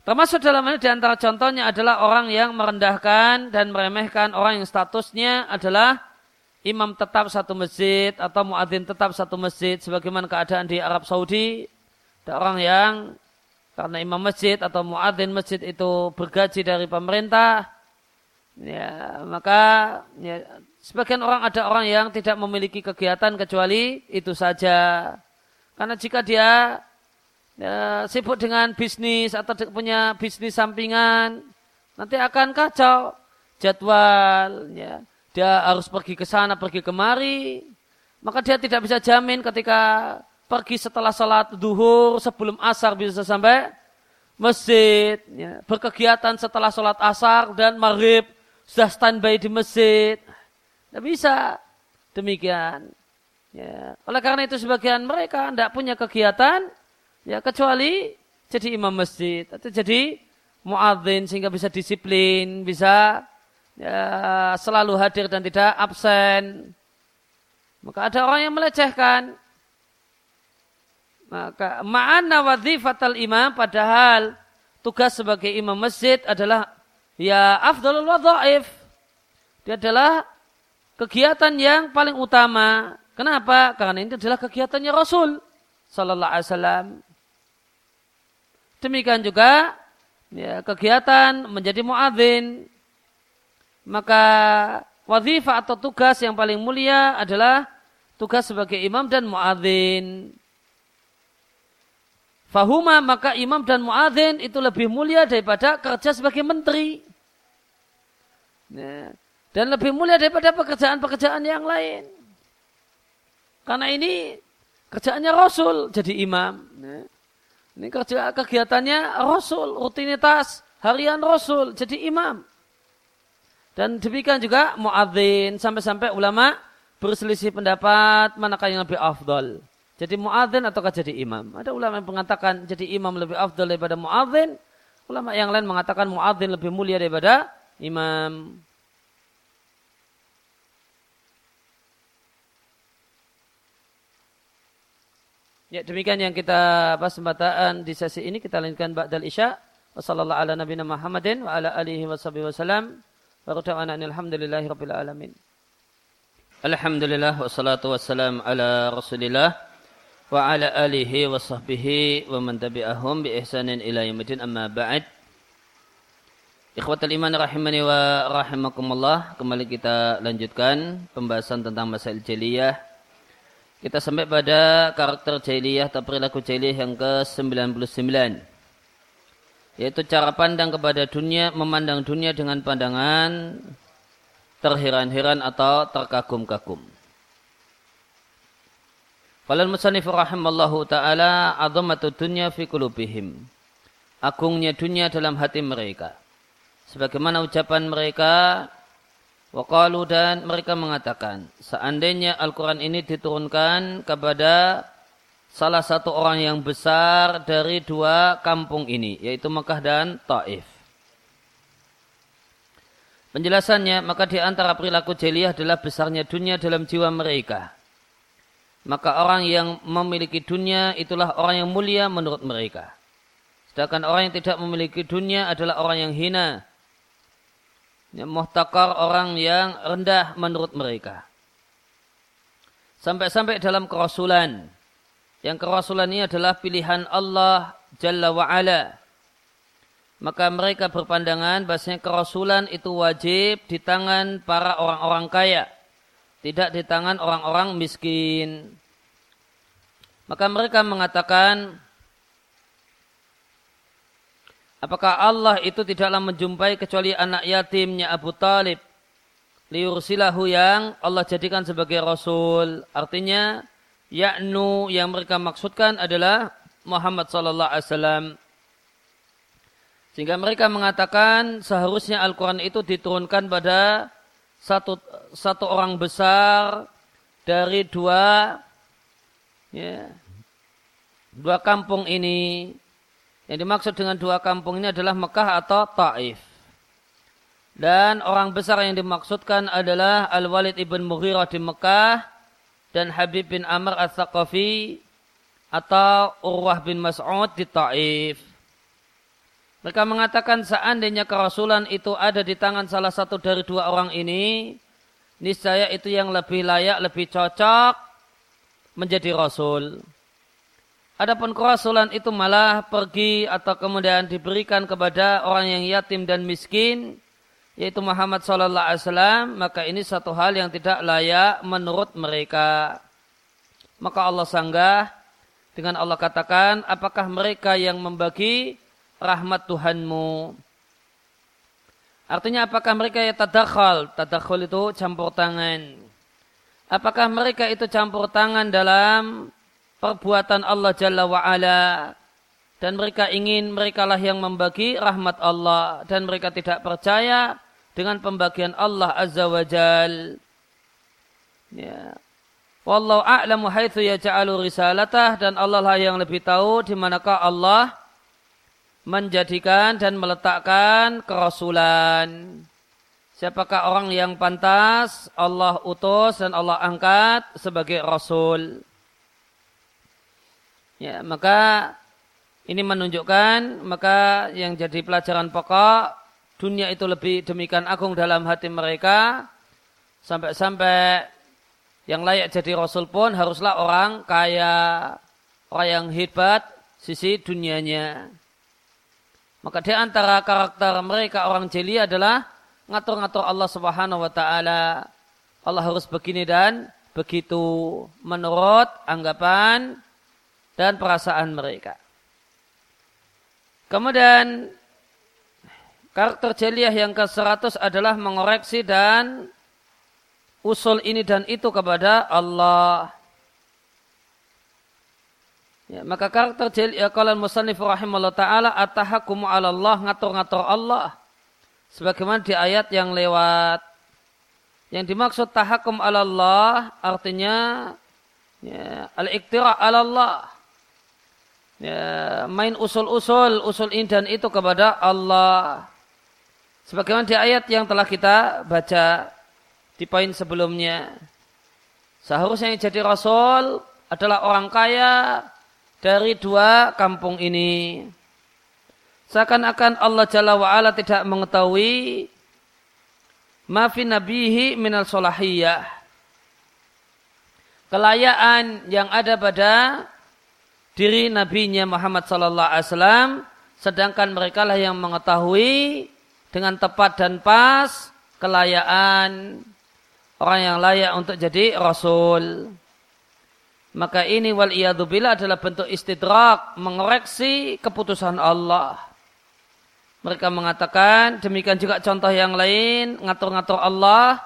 Termasuk dalam ini di antara contohnya adalah orang yang merendahkan dan meremehkan orang yang statusnya adalah imam tetap satu masjid atau muadzin tetap satu masjid sebagaimana keadaan di Arab Saudi. Ada orang yang karena imam masjid atau muadzin masjid itu bergaji dari pemerintah ya maka ya, sebagian orang ada orang yang tidak memiliki kegiatan kecuali itu saja karena jika dia ya, sibuk dengan bisnis atau punya bisnis sampingan, nanti akan kacau jadwal. Ya. Dia harus pergi ke sana, pergi kemari. Maka dia tidak bisa jamin ketika pergi setelah salat duhur sebelum asar bisa sampai masjid. Ya. Berkegiatan setelah salat asar dan maghrib sudah standby di masjid. Tidak bisa demikian. Ya. Oleh karena itu sebagian mereka tidak punya kegiatan ya kecuali jadi imam masjid atau jadi muadzin sehingga bisa disiplin, bisa ya, selalu hadir dan tidak absen. Maka ada orang yang melecehkan. Maka ma'ana wadhifatal imam padahal tugas sebagai imam masjid adalah ya afdalul wadhaif. Dia adalah kegiatan yang paling utama. Kenapa? Karena ini adalah kegiatannya Rasul sallallahu alaihi wasallam. Demikian juga ya, kegiatan menjadi muadzin maka wazifah atau tugas yang paling mulia adalah tugas sebagai imam dan muadzin. Fahuma maka imam dan muadzin itu lebih mulia daripada kerja sebagai menteri. Ya. Dan lebih mulia daripada pekerjaan-pekerjaan yang lain. Karena ini kerjaannya Rasul jadi imam. Ya. Ini kerja kegiatannya Rasul, rutinitas harian Rasul jadi imam. Dan demikian juga muadzin sampai-sampai ulama berselisih pendapat manakah yang lebih afdal. Jadi muadzin ataukah jadi imam? Ada ulama yang mengatakan jadi imam lebih afdal daripada muadzin. Ulama yang lain mengatakan muadzin lebih mulia daripada imam. Ya demikian yang kita bahas kesempatan di sesi ini kita lanjutkan ba'dal isya. Wassalamualaikum warahmatullahi wabarakatuh. Wa alhamdulillahi rabbil alamin. Alhamdulillah wassalatu wassalam ala rasulillah wa ala alihi wa wa man tabi'ahum bi ihsanin ila yaumil amma ba'd. Ikhwatul iman rahimani wa rahimakumullah. Kembali kita lanjutkan pembahasan tentang masalah jahiliyah. Kita sampai pada karakter jahiliyah atau perilaku jahiliyah yang ke-99 yaitu cara pandang kepada dunia, memandang dunia dengan pandangan terheran-heran atau terkagum-kagum. Falal musannif rahimallahu taala azamatu dunya fi qulubihim. Agungnya dunia dalam hati mereka. Sebagaimana ucapan mereka waqalu dan mereka mengatakan seandainya Al-Qur'an ini diturunkan kepada salah satu orang yang besar dari dua kampung ini, yaitu Mekah dan Taif. Penjelasannya, maka di antara perilaku jeliyah adalah besarnya dunia dalam jiwa mereka. Maka orang yang memiliki dunia itulah orang yang mulia menurut mereka. Sedangkan orang yang tidak memiliki dunia adalah orang yang hina. Yang muhtakar orang yang rendah menurut mereka. Sampai-sampai dalam kerasulan yang kerasulan ini adalah pilihan Allah Jalla wa'ala. Maka mereka berpandangan bahasanya kerasulan itu wajib di tangan para orang-orang kaya. Tidak di tangan orang-orang miskin. Maka mereka mengatakan, Apakah Allah itu tidaklah menjumpai kecuali anak yatimnya Abu Talib? Liursilahu yang Allah jadikan sebagai Rasul. Artinya, yaknu yang mereka maksudkan adalah Muhammad sallallahu alaihi wasallam. Sehingga mereka mengatakan seharusnya Al-Quran itu diturunkan pada satu, satu orang besar dari dua ya, dua kampung ini. Yang dimaksud dengan dua kampung ini adalah Mekah atau Taif. Dan orang besar yang dimaksudkan adalah Al-Walid ibn Mughirah di Mekah dan Habib bin Amr al-Thaqafi atau Urwah bin Mas'ud di Taif. Mereka mengatakan seandainya kerasulan itu ada di tangan salah satu dari dua orang ini, niscaya itu yang lebih layak, lebih cocok menjadi rasul. Adapun kerasulan itu malah pergi atau kemudian diberikan kepada orang yang yatim dan miskin, yaitu Muhammad sallallahu alaihi wasallam, maka ini satu hal yang tidak layak menurut mereka. Maka Allah sanggah dengan Allah katakan, apakah mereka yang membagi rahmat Tuhanmu? Artinya apakah mereka yang tadakhal? Tadakhal itu campur tangan. Apakah mereka itu campur tangan dalam perbuatan Allah Jalla wa'ala dan mereka ingin merekalah yang membagi rahmat Allah dan mereka tidak percaya dengan pembagian Allah Azza wa Jal. Ya. Wallahu a'lamu haitsu yaj'alu risalatah dan Allah lah yang lebih tahu di manakah Allah menjadikan dan meletakkan kerasulan. Siapakah orang yang pantas Allah utus dan Allah angkat sebagai rasul? Ya, maka ini menunjukkan maka yang jadi pelajaran pokok dunia itu lebih demikian agung dalam hati mereka sampai-sampai yang layak jadi rasul pun haruslah orang kaya, orang yang hebat sisi dunianya. Maka di antara karakter mereka orang jeli adalah ngatur-ngatur Allah Subhanahu wa taala. Allah harus begini dan begitu menurut anggapan dan perasaan mereka. Kemudian karakter jeliyah yang ke-100 adalah mengoreksi dan usul ini dan itu kepada Allah. Ya, maka karakter jeliyah kalau musannif rahimahullah ta'ala atahakumu ala Allah ngatur-ngatur Allah sebagaimana di ayat yang lewat. Yang dimaksud tahakum ala Allah artinya ya, al-iktira ala Allah. Ya, main usul-usul, usul ini dan itu kepada Allah. Sebagaimana di ayat yang telah kita baca di poin sebelumnya. Seharusnya yang jadi rasul adalah orang kaya dari dua kampung ini. Seakan-akan Allah Jalla wa'ala tidak mengetahui mafi nabihi minal solahiyah. Kelayaan yang ada pada diri nabinya Muhammad sallallahu alaihi wasallam sedangkan mereka lah yang mengetahui dengan tepat dan pas kelayaan orang yang layak untuk jadi rasul. Maka ini wal adalah bentuk istidrak mengoreksi keputusan Allah. Mereka mengatakan, demikian juga contoh yang lain, ngatur-ngatur Allah.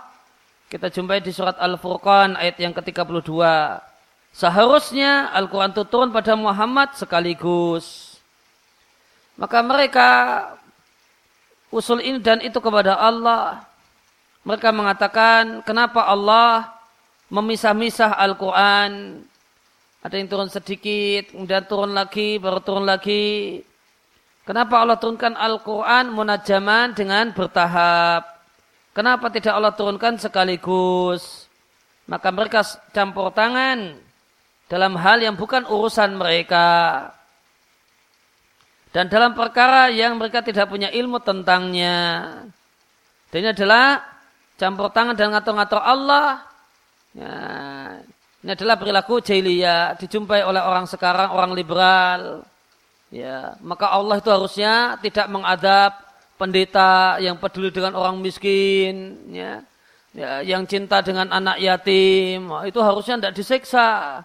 Kita jumpai di surat Al-Furqan ayat yang ke-32. Seharusnya Al-Quran itu turun pada Muhammad sekaligus. Maka mereka usul ini dan itu kepada Allah. Mereka mengatakan, kenapa Allah memisah-misah Al-Quran. Ada yang turun sedikit, kemudian turun lagi, baru turun lagi. Kenapa Allah turunkan Al-Quran munajaman dengan bertahap? Kenapa tidak Allah turunkan sekaligus? Maka mereka campur tangan dalam hal yang bukan urusan mereka. Dan dalam perkara yang mereka tidak punya ilmu tentangnya. Dan ini adalah campur tangan dan ngatur-ngatur Allah. Ya, ini adalah perilaku jahiliyah dijumpai oleh orang sekarang, orang liberal ya maka Allah itu harusnya tidak mengadab pendeta yang peduli dengan orang miskin ya, ya yang cinta dengan anak yatim itu harusnya tidak disiksa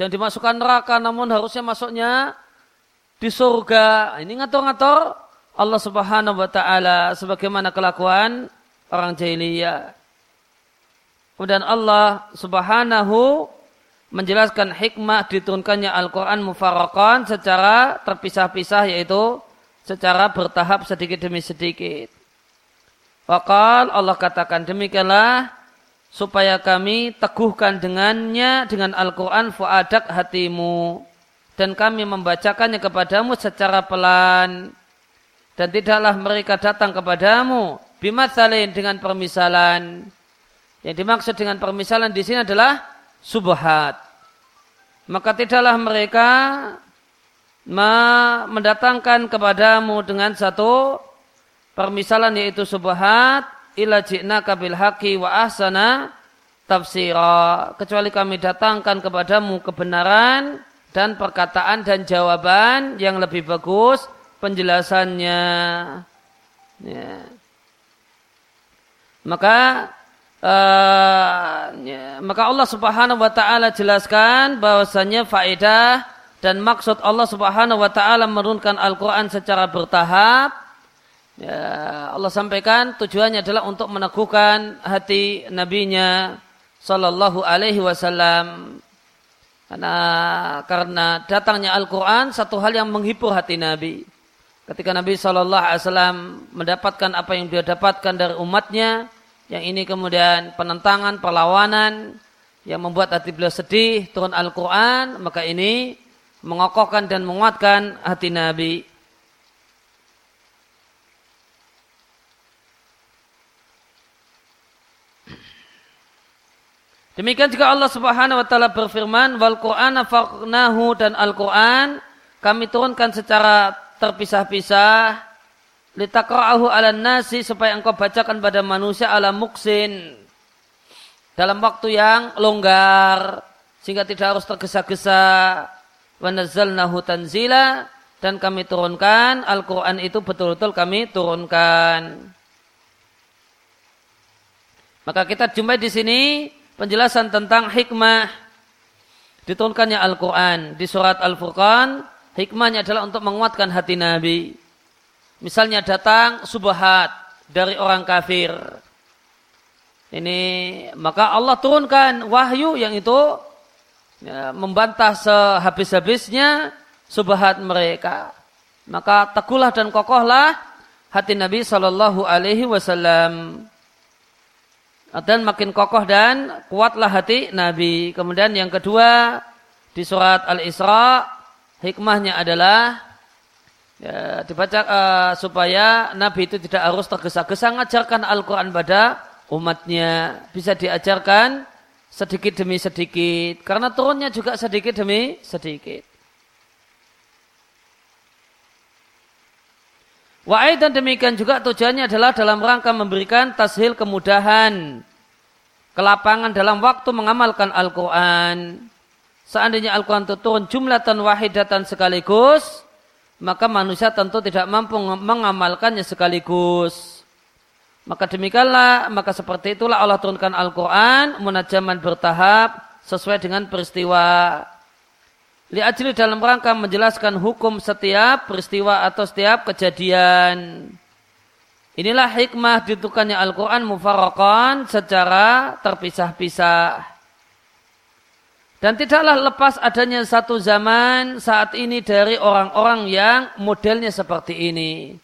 jangan dimasukkan neraka namun harusnya masuknya di surga ini ngatur-ngatur Allah Subhanahu wa taala sebagaimana kelakuan orang jahiliyah kemudian Allah Subhanahu menjelaskan hikmah diturunkannya Al-Quran mufarakan secara terpisah-pisah yaitu secara bertahap sedikit demi sedikit. Wakal Allah katakan demikianlah supaya kami teguhkan dengannya dengan Al-Quran fuadak hatimu. Dan kami membacakannya kepadamu secara pelan. Dan tidaklah mereka datang kepadamu bimatsalin dengan permisalan. Yang dimaksud dengan permisalan di sini adalah subhat. Maka tidaklah mereka mendatangkan kepadamu dengan satu permisalan yaitu subhat ila ji'naka bil haqi wa ahsana tafsira kecuali kami datangkan kepadamu kebenaran dan perkataan dan jawaban yang lebih bagus penjelasannya ya. maka uh, ya, maka Allah Subhanahu wa taala jelaskan bahwasanya faedah dan maksud Allah Subhanahu wa taala menurunkan Al-Qur'an secara bertahap ya, Allah sampaikan tujuannya adalah untuk meneguhkan hati nabinya sallallahu alaihi wasallam Karena karena datangnya Al-Quran satu hal yang menghibur hati Nabi. Ketika Nabi Shallallahu Alaihi Wasallam mendapatkan apa yang dia dapatkan dari umatnya, yang ini kemudian penentangan, perlawanan, yang membuat hati beliau sedih, turun Al-Quran, maka ini mengokohkan dan menguatkan hati Nabi. Demikian juga Allah Subhanahu wa taala berfirman, "Wal Qur'ana farqnahu" dan Al-Qur'an kami turunkan secara terpisah-pisah litaqra'ahu 'alan nasi supaya engkau bacakan pada manusia ala muksin dalam waktu yang longgar sehingga tidak harus tergesa-gesa wa nazzalnahu tanzila dan kami turunkan Al-Qur'an itu betul-betul kami turunkan. Maka kita jumpai di sini penjelasan tentang hikmah. Diturunkannya Al-Quran di surat Al-Furqan. Hikmahnya adalah untuk menguatkan hati Nabi. Misalnya datang subhat dari orang kafir. Ini maka Allah turunkan wahyu yang itu ya, membantah sehabis-habisnya subhat mereka. Maka teguhlah dan kokohlah hati Nabi Shallallahu Alaihi Wasallam dan makin kokoh dan kuatlah hati Nabi. Kemudian yang kedua di surat Al-Isra hikmahnya adalah ya, dibaca uh, supaya Nabi itu tidak harus tergesa-gesa mengajarkan Al-Quran pada umatnya. Bisa diajarkan sedikit demi sedikit. Karena turunnya juga sedikit demi sedikit. Wa'ai dan demikian juga tujuannya adalah dalam rangka memberikan tashil kemudahan, kelapangan dalam waktu mengamalkan Al-Quran. Seandainya Al-Quran itu turun jumlatan wahidatan sekaligus, maka manusia tentu tidak mampu mengamalkannya sekaligus. Maka demikianlah, maka seperti itulah Allah turunkan Al-Quran, munajaman bertahap, sesuai dengan peristiwa Liajli dalam rangka menjelaskan hukum setiap peristiwa atau setiap kejadian. Inilah hikmah ditukannya Al-Quran mufarrakan secara terpisah-pisah. Dan tidaklah lepas adanya satu zaman saat ini dari orang-orang yang modelnya seperti ini.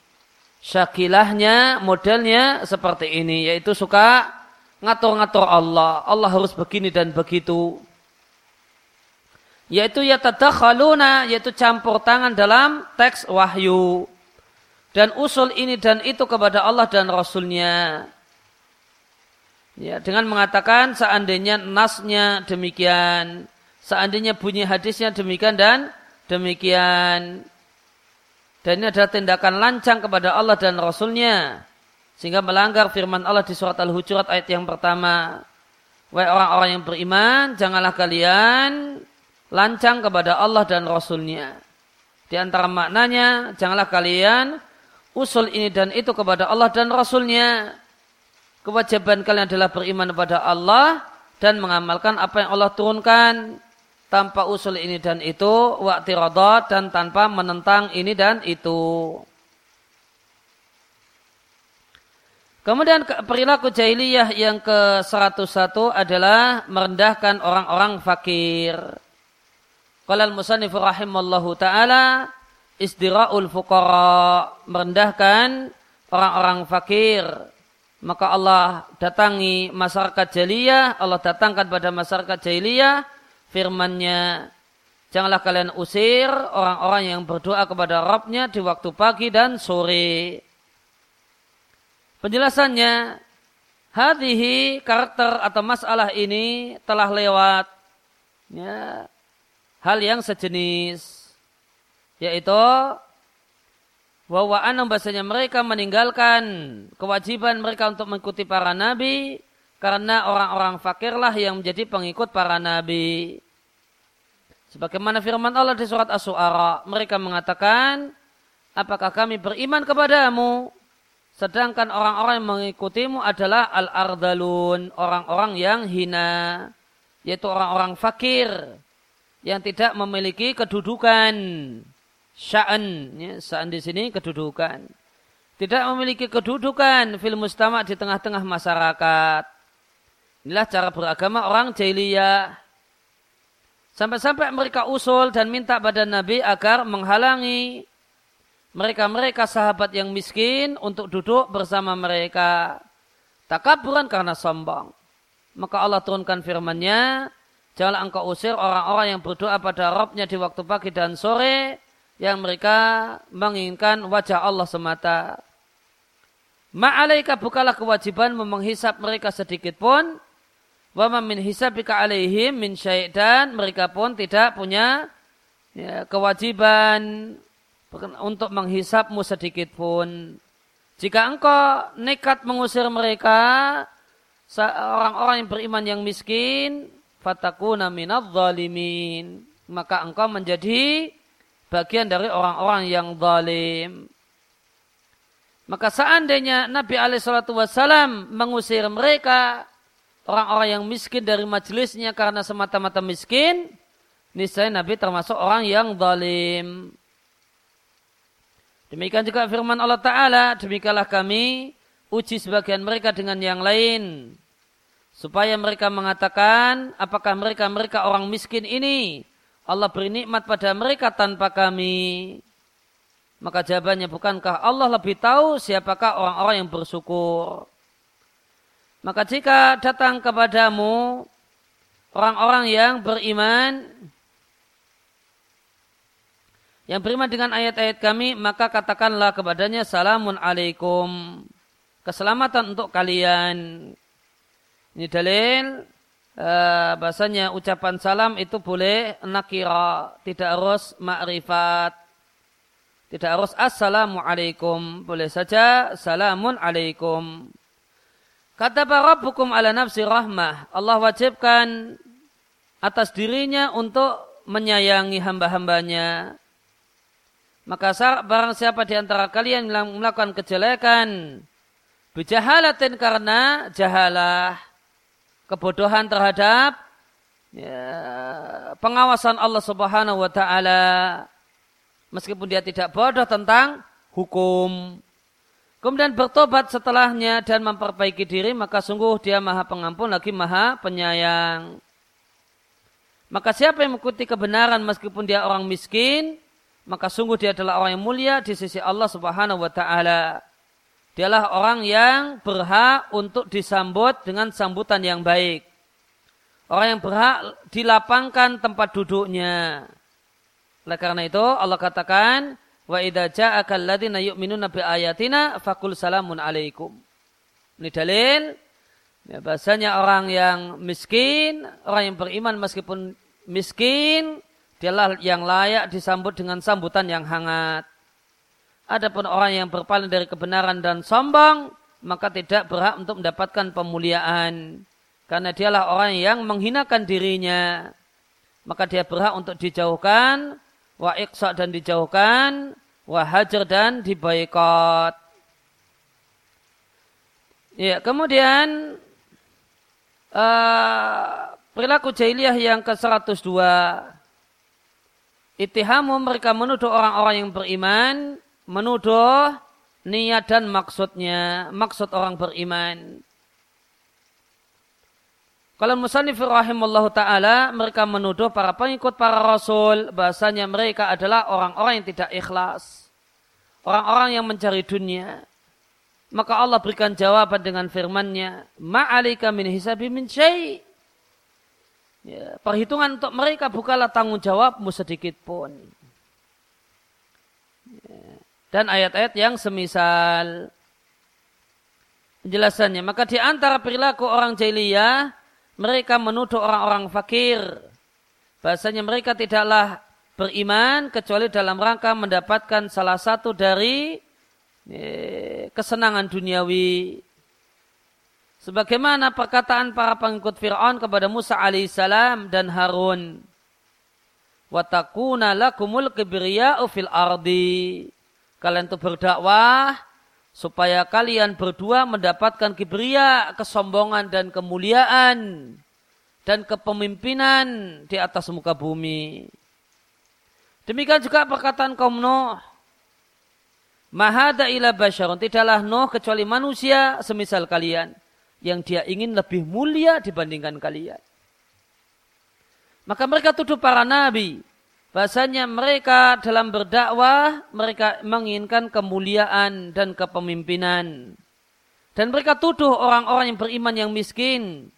Syakilahnya modelnya seperti ini. Yaitu suka ngatur-ngatur Allah. Allah harus begini dan begitu yaitu yatadakhaluna yaitu campur tangan dalam teks wahyu. Dan usul ini dan itu kepada Allah dan Rasulnya. Ya dengan mengatakan seandainya nasnya demikian seandainya bunyi hadisnya demikian dan demikian. Dan ini adalah tindakan lancang kepada Allah dan Rasulnya sehingga melanggar firman Allah di surat Al-Hujurat ayat yang pertama. Wahai orang-orang yang beriman, janganlah kalian lancang kepada Allah dan Rasulnya. Di antara maknanya, janganlah kalian usul ini dan itu kepada Allah dan Rasulnya. Kewajiban kalian adalah beriman kepada Allah dan mengamalkan apa yang Allah turunkan tanpa usul ini dan itu, waktu rodot dan tanpa menentang ini dan itu. Kemudian perilaku jahiliyah yang ke-101 adalah merendahkan orang-orang fakir. Qala al-musannif rahimallahu taala isdira'ul fuqara merendahkan orang-orang fakir. Maka Allah datangi masyarakat jahiliyah Allah datangkan pada masyarakat jahiliyah firman-Nya janganlah kalian usir orang-orang yang berdoa kepada Rabbnya di waktu pagi dan sore. Penjelasannya hadhihi karakter atau masalah ini telah lewat. Ya hal yang sejenis yaitu bahwa anam bahasanya mereka meninggalkan kewajiban mereka untuk mengikuti para nabi karena orang-orang fakirlah yang menjadi pengikut para nabi. Sebagaimana firman Allah di surat As-Su'ara, mereka mengatakan, apakah kami beriman kepadamu? Sedangkan orang-orang yang mengikutimu adalah al-ardalun, orang-orang yang hina, yaitu orang-orang fakir, yang tidak memiliki kedudukan sya'an ya, sya'an di sini kedudukan tidak memiliki kedudukan fil mustama di tengah-tengah masyarakat inilah cara beragama orang jahiliyah Sampai-sampai mereka usul dan minta pada Nabi agar menghalangi mereka-mereka sahabat yang miskin untuk duduk bersama mereka. Takaburan karena sombong. Maka Allah turunkan firman-Nya, janganlah engkau usir orang-orang yang berdoa pada Robnya di waktu pagi dan sore, yang mereka menginginkan wajah Allah semata. Ma'alaika bukalah kewajiban menghisap mereka sedikit pun, wa min hisabika alaihim min syai' dan mereka pun tidak punya ya, kewajiban untuk menghisapmu sedikit pun. Jika engkau nekat mengusir mereka, orang-orang yang beriman yang miskin, fatakuna minadh zalimin. Maka engkau menjadi bagian dari orang-orang yang zalim. Maka seandainya Nabi alaihi mengusir mereka, orang-orang yang miskin dari majelisnya karena semata-mata miskin, niscaya Nabi termasuk orang yang zalim. Demikian juga firman Allah Ta'ala, demikianlah kami uji sebagian mereka dengan yang lain. Supaya mereka mengatakan, apakah mereka-mereka orang miskin ini, Allah beri nikmat pada mereka tanpa kami. Maka jawabannya bukankah Allah lebih tahu siapakah orang-orang yang bersyukur. Maka jika datang kepadamu orang-orang yang beriman, yang beriman dengan ayat-ayat kami, maka katakanlah kepadanya salamun alaikum. Keselamatan untuk kalian. Ini dalil eh, bahasanya ucapan salam itu boleh nakira, tidak harus makrifat. Tidak harus assalamu alaikum. Boleh saja salamun alaikum. Kata para Rabbukum ala nafsi rahmah. Allah wajibkan atas dirinya untuk menyayangi hamba-hambanya. Maka barang siapa di antara kalian melakukan kejelekan, bijahalatin karena jahalah, kebodohan terhadap ya, pengawasan Allah Subhanahu wa taala meskipun dia tidak bodoh tentang hukum kemudian bertobat setelahnya dan memperbaiki diri, maka sungguh dia maha pengampun lagi maha penyayang. Maka siapa yang mengikuti kebenaran meskipun dia orang miskin, maka sungguh dia adalah orang yang mulia di sisi Allah subhanahu wa ta'ala. Dialah orang yang berhak untuk disambut dengan sambutan yang baik. Orang yang berhak dilapangkan tempat duduknya. Oleh karena itu Allah katakan, Wa idza ja'aka alladziina yu'minuna bi ayatina faqul salamun alaikum. Ini dalil ya, bahasanya orang yang miskin, orang yang beriman meskipun miskin, dialah yang layak disambut dengan sambutan yang hangat. Adapun orang yang berpaling dari kebenaran dan sombong, maka tidak berhak untuk mendapatkan pemuliaan. Karena dialah orang yang menghinakan dirinya. Maka dia berhak untuk dijauhkan wa iqsa dan dijauhkan, wa hajar dan dibaikot. Ya, kemudian uh, perilaku jahiliyah yang ke-102 Itihamu mereka menuduh orang-orang yang beriman, menuduh niat dan maksudnya, maksud orang beriman. Kalau musannif rahimallahu taala mereka menuduh para pengikut para rasul bahasanya mereka adalah orang-orang yang tidak ikhlas. Orang-orang yang mencari dunia. Maka Allah berikan jawaban dengan firman-Nya, "Ma'alika min hisabi min syai'." Ya, perhitungan untuk mereka bukanlah tanggung jawabmu sedikit pun. Dan ayat-ayat yang semisal penjelasannya. Maka di antara perilaku orang jahiliyah mereka menuduh orang-orang fakir. Bahasanya mereka tidaklah beriman kecuali dalam rangka mendapatkan salah satu dari eh, kesenangan duniawi. Sebagaimana perkataan para pengikut Fir'aun kepada Musa alaihissalam dan Harun. Watakuna lakumul kibriya'u fil ardi. Kalian itu berdakwah supaya kalian berdua mendapatkan kibria, kesombongan dan kemuliaan dan kepemimpinan di atas muka bumi. Demikian juga perkataan kaum Nuh. Mahada ila basyarun. Tidaklah Nuh kecuali manusia semisal kalian. Yang dia ingin lebih mulia dibandingkan kalian. Maka mereka tuduh para nabi. Bahasanya mereka dalam berdakwah, mereka menginginkan kemuliaan dan kepemimpinan. Dan mereka tuduh orang-orang yang beriman yang miskin.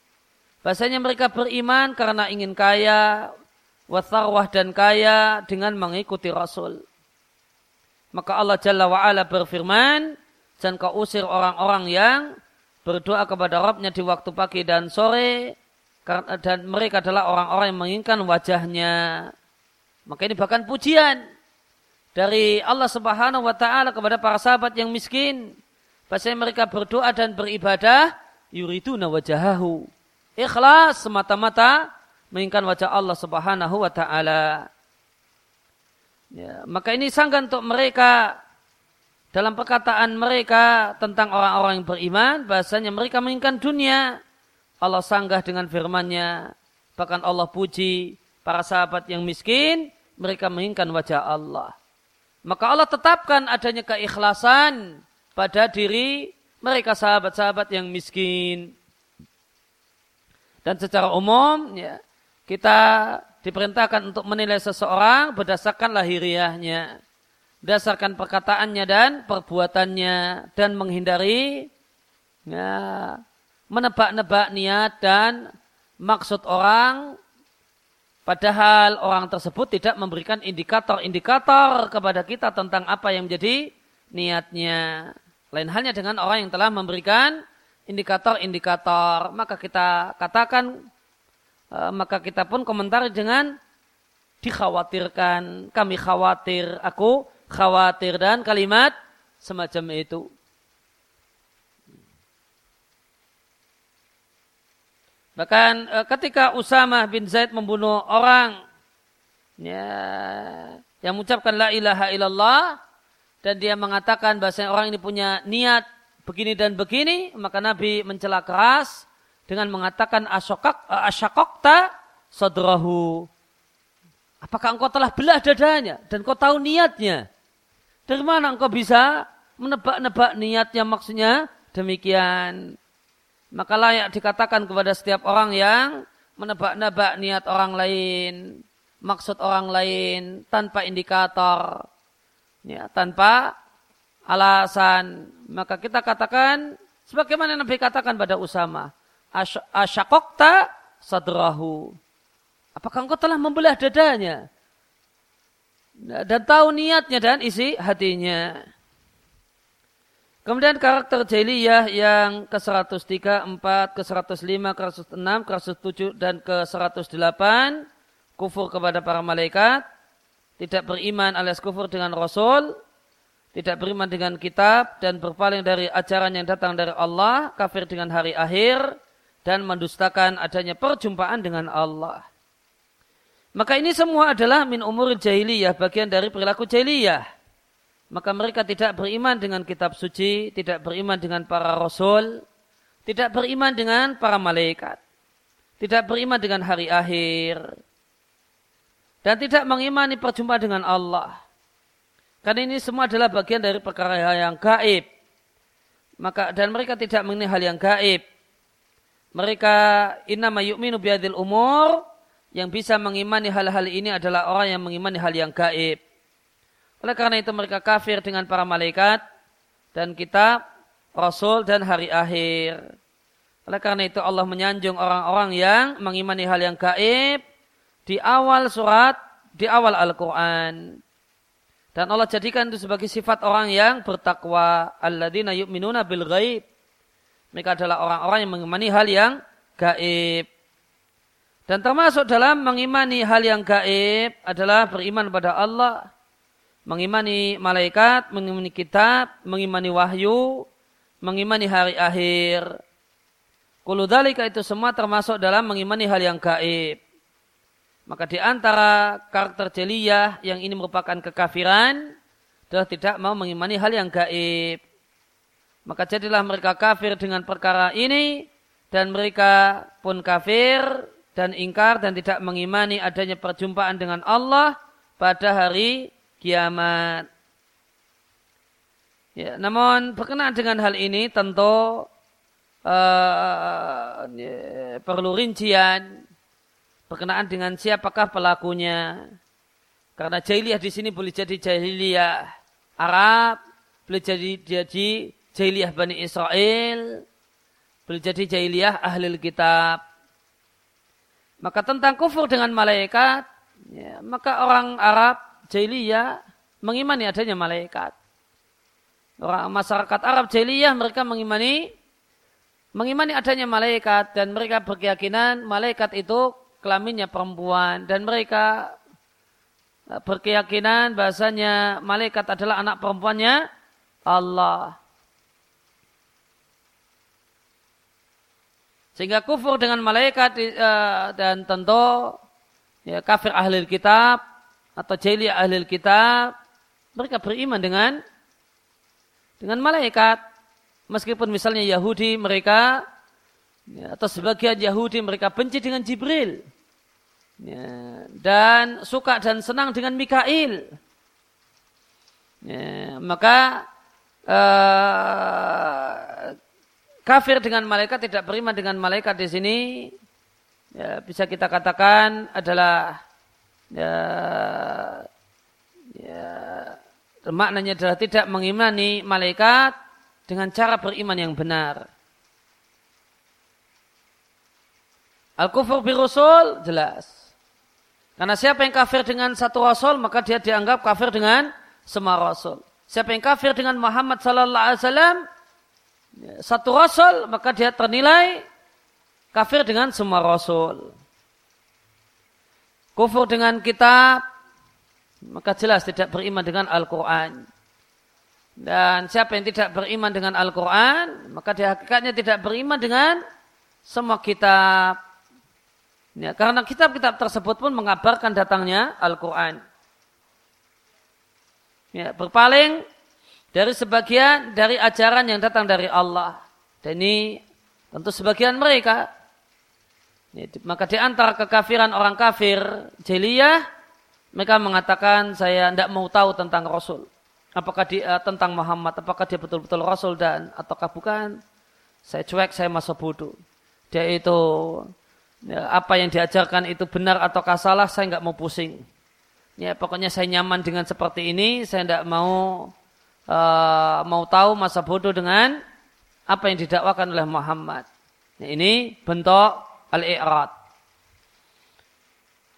Bahasanya mereka beriman karena ingin kaya, wasarwah dan kaya dengan mengikuti Rasul. Maka Allah Jalla wa'ala berfirman, dan kau usir orang-orang yang berdoa kepada Rabbnya di waktu pagi dan sore, dan mereka adalah orang-orang yang menginginkan wajahnya. Maka ini bahkan pujian dari Allah Subhanahu wa taala kepada para sahabat yang miskin. Bahasanya mereka berdoa dan beribadah yuriduna wajahahu. Ikhlas semata-mata menginginkan wajah Allah Subhanahu wa taala. Ya, maka ini sangkan untuk mereka dalam perkataan mereka tentang orang-orang yang beriman bahasanya mereka menginginkan dunia Allah sanggah dengan firman-Nya bahkan Allah puji para sahabat yang miskin mereka menginginkan wajah Allah. Maka Allah tetapkan adanya keikhlasan pada diri mereka sahabat-sahabat yang miskin. Dan secara umum ya kita diperintahkan untuk menilai seseorang berdasarkan lahiriahnya berdasarkan perkataannya dan perbuatannya dan menghindari ya, menebak-nebak niat dan maksud orang padahal orang tersebut tidak memberikan indikator-indikator kepada kita tentang apa yang menjadi niatnya lain halnya dengan orang yang telah memberikan indikator-indikator maka kita katakan eh, maka kita pun komentar dengan dikhawatirkan kami khawatir aku khawatir dan kalimat semacam itu. Bahkan eh, ketika Usama bin Zaid membunuh orang ya, yang mengucapkan la ilaha illallah dan dia mengatakan bahasa orang ini punya niat begini dan begini, maka Nabi mencela keras dengan mengatakan asyakok asyakokta sadrahu. Apakah engkau telah belah dadanya dan kau tahu niatnya? Dari mana engkau bisa menebak-nebak niatnya maksudnya demikian. Maka layak dikatakan kepada setiap orang yang menebak-nebak niat orang lain, maksud orang lain tanpa indikator, ya, tanpa alasan. Maka kita katakan sebagaimana Nabi katakan pada Usama, asyakokta sadrahu. Apakah engkau telah membelah dadanya? dan tahu niatnya dan isi hatinya. Kemudian karakter jahiliyah yang ke-103, 4, ke-105, ke-106, ke-107, dan ke-108, kufur kepada para malaikat, tidak beriman alias kufur dengan Rasul, tidak beriman dengan kitab, dan berpaling dari ajaran yang datang dari Allah, kafir dengan hari akhir, dan mendustakan adanya perjumpaan dengan Allah. Maka ini semua adalah min umur jahiliyah, bagian dari perilaku jahiliyah. Maka mereka tidak beriman dengan kitab suci, tidak beriman dengan para rasul, tidak beriman dengan para malaikat, tidak beriman dengan hari akhir, dan tidak mengimani perjumpaan dengan Allah. Karena ini semua adalah bagian dari perkara yang gaib. Maka dan mereka tidak mengenai hal yang gaib. Mereka inna yu'minu biadil umur yang bisa mengimani hal-hal ini adalah orang yang mengimani hal yang gaib. Oleh karena itu mereka kafir dengan para malaikat dan kitab, rasul dan hari akhir. Oleh karena itu Allah menyanjung orang-orang yang mengimani hal yang gaib di awal surat, di awal Al-Quran. Dan Allah jadikan itu sebagai sifat orang yang bertakwa. Alladzina yu'minuna bil ghaib. Mereka adalah orang-orang yang mengimani hal yang gaib. Dan termasuk dalam mengimani hal yang gaib adalah beriman pada Allah, mengimani malaikat, mengimani kitab, mengimani wahyu, mengimani hari akhir. Kuludalika itu semua termasuk dalam mengimani hal yang gaib. Maka di antara karakter jeliyah yang ini merupakan kekafiran adalah tidak mau mengimani hal yang gaib. Maka jadilah mereka kafir dengan perkara ini dan mereka pun kafir dan ingkar dan tidak mengimani adanya perjumpaan dengan Allah pada hari kiamat. Ya, namun berkenaan dengan hal ini tentu uh, ya, perlu rincian berkenaan dengan siapakah pelakunya. Karena jahiliyah di sini boleh jadi jahiliyah Arab, boleh jadi jadi jahiliyah Bani Israel, boleh jadi jahiliyah ahli kitab. Maka tentang kufur dengan malaikat, ya, maka orang Arab jahiliyah mengimani adanya malaikat. Orang masyarakat Arab jahiliyah mereka mengimani mengimani adanya malaikat dan mereka berkeyakinan malaikat itu kelaminnya perempuan dan mereka e, berkeyakinan bahasanya malaikat adalah anak perempuannya Allah. Sehingga kufur dengan malaikat e, dan tentu ya, kafir ahli kitab atau jahiliyah ahli kitab mereka beriman dengan dengan malaikat. Meskipun misalnya Yahudi mereka ya, atau sebagian Yahudi mereka benci dengan Jibril ya, dan suka dan senang dengan Mikail. Ya, maka uh, kafir dengan malaikat tidak beriman dengan malaikat di sini ya, bisa kita katakan adalah ya, ya maknanya adalah tidak mengimani malaikat dengan cara beriman yang benar. Al-kufur bi rasul jelas. Karena siapa yang kafir dengan satu rasul maka dia dianggap kafir dengan semua rasul. Siapa yang kafir dengan Muhammad sallallahu alaihi wasallam satu rasul maka dia ternilai kafir dengan semua rasul kufur dengan kitab, maka jelas tidak beriman dengan Al-Quran. Dan siapa yang tidak beriman dengan Al-Quran, maka dia hakikatnya tidak beriman dengan semua kitab. Ya, karena kitab-kitab tersebut pun mengabarkan datangnya Al-Quran. Ya, berpaling dari sebagian dari ajaran yang datang dari Allah. Dan ini tentu sebagian mereka maka di antara kekafiran orang kafir jeliyah, mereka mengatakan saya tidak mau tahu tentang Rasul. Apakah dia uh, tentang Muhammad, apakah dia betul-betul Rasul dan ataukah bukan? Saya cuek, saya masa bodoh. Dia itu ya, apa yang diajarkan itu benar ataukah salah, saya nggak mau pusing. Ya pokoknya saya nyaman dengan seperti ini, saya tidak mau uh, mau tahu masa bodoh dengan apa yang didakwakan oleh Muhammad. Ya, ini bentuk al-i'rad.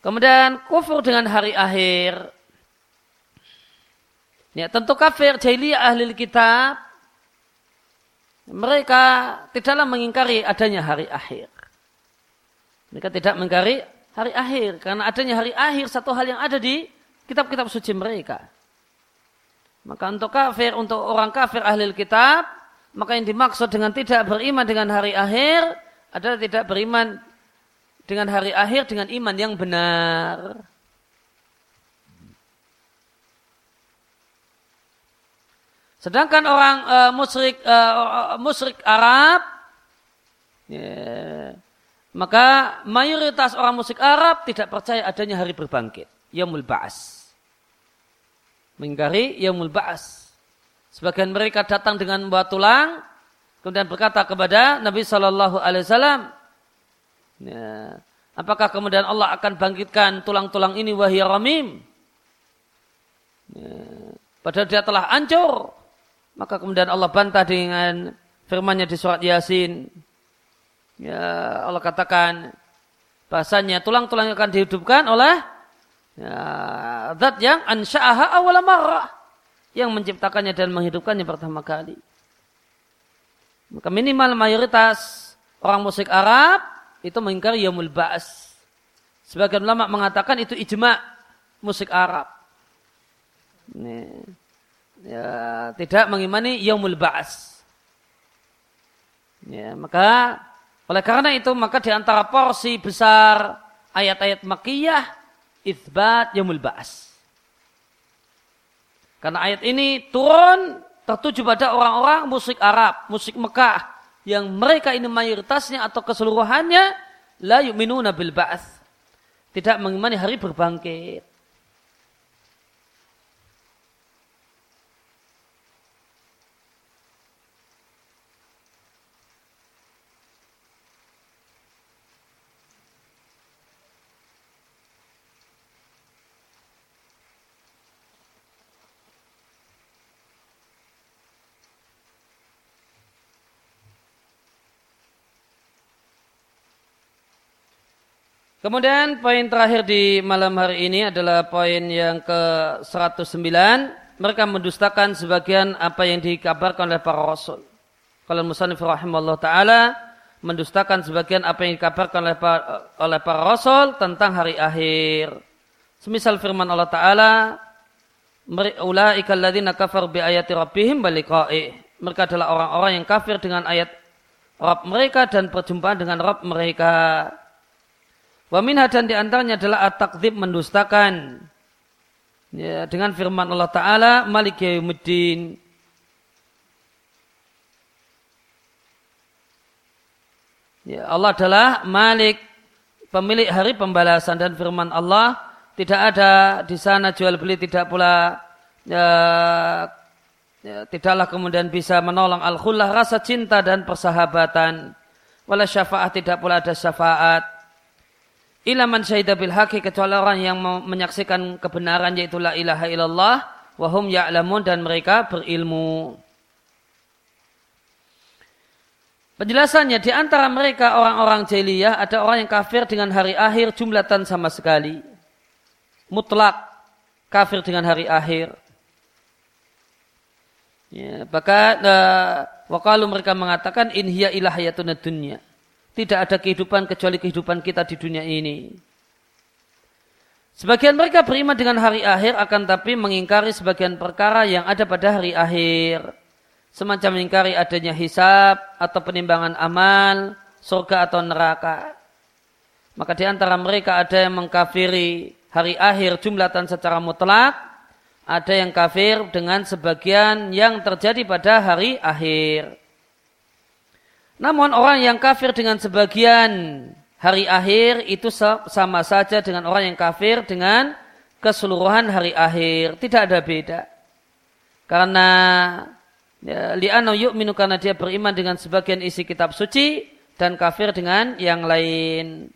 Kemudian kufur dengan hari akhir. Ya, tentu kafir jahiliyah ahli kitab mereka tidaklah mengingkari adanya hari akhir. Mereka tidak mengingkari hari akhir karena adanya hari akhir satu hal yang ada di kitab-kitab suci mereka. Maka untuk kafir, untuk orang kafir ahli kitab, maka yang dimaksud dengan tidak beriman dengan hari akhir adalah tidak beriman dengan hari akhir dengan iman yang benar. Sedangkan orang uh, musyrik uh, musyrik Arab ya, maka mayoritas orang musyrik Arab tidak percaya adanya hari berbangkit, yaumul ba'as. Mengingkari yaumul ba'as. Sebagian mereka datang dengan membawa tulang, kemudian berkata kepada Nabi Shallallahu Alaihi Wasallam, ya, apakah kemudian Allah akan bangkitkan tulang-tulang ini wahya ramim? Ya, padahal dia telah hancur. Maka kemudian Allah bantah dengan firman-Nya di surat Yasin. Ya, Allah katakan bahasanya tulang-tulang akan dihidupkan oleh ya, zat yang ansha'aha awal yang menciptakannya dan menghidupkannya pertama kali. Maka minimal mayoritas orang musik Arab itu mengingkari yaumul ba'as. Sebagian ulama mengatakan itu ijma musik Arab. Ini, ya, tidak mengimani yaumul ba'as. Ya, maka oleh karena itu maka di antara porsi besar ayat-ayat makiyah itsbat yaumul ba'as. Karena ayat ini turun tertuju pada orang-orang musik Arab, musik Mekah yang mereka ini mayoritasnya atau keseluruhannya la yu'minuna bil ba'ats. Tidak mengimani hari berbangkit. Kemudian poin terakhir di malam hari ini adalah poin yang ke-109. Mereka mendustakan sebagian apa yang dikabarkan oleh para rasul. Kalau musannif rahimahullah ta'ala mendustakan sebagian apa yang dikabarkan oleh para, oleh para rasul tentang hari akhir. Semisal firman Allah Ta'ala, Ulaika alladzina kafar bi ayati rabbihim baliqa'i. Mereka adalah orang-orang yang kafir dengan ayat Rabb mereka dan perjumpaan dengan Rabb mereka. Wa minha dan di antaranya adalah at-takdzib mendustakan. Ya, dengan firman Allah Ta'ala, Malik Yawmuddin. Ya, Allah adalah Malik, pemilik hari pembalasan dan firman Allah tidak ada di sana jual beli tidak pula ya, ya, tidaklah kemudian bisa menolong al-khullah rasa cinta dan persahabatan. Wala syafaat tidak pula ada syafaat Ilaman syahidah bil haqi kecuali orang yang menyaksikan kebenaran yaitu la ilaha illallah wahum ya'lamun dan mereka berilmu. Penjelasannya di antara mereka orang-orang jahiliyah ada orang yang kafir dengan hari akhir jumlatan sama sekali. Mutlak kafir dengan hari akhir. Ya, bahkan uh, wakalu mereka mengatakan in hiya ilahayatun dunya tidak ada kehidupan kecuali kehidupan kita di dunia ini. Sebagian mereka beriman dengan hari akhir akan tapi mengingkari sebagian perkara yang ada pada hari akhir. Semacam mengingkari adanya hisab atau penimbangan amal, surga atau neraka. Maka di antara mereka ada yang mengkafiri hari akhir jumlatan secara mutlak, ada yang kafir dengan sebagian yang terjadi pada hari akhir. Namun orang yang kafir dengan sebagian hari akhir itu sama saja dengan orang yang kafir dengan keseluruhan hari akhir. Tidak ada beda. Karena ya, li'anau yu'minu karena dia beriman dengan sebagian isi kitab suci dan kafir dengan yang lain.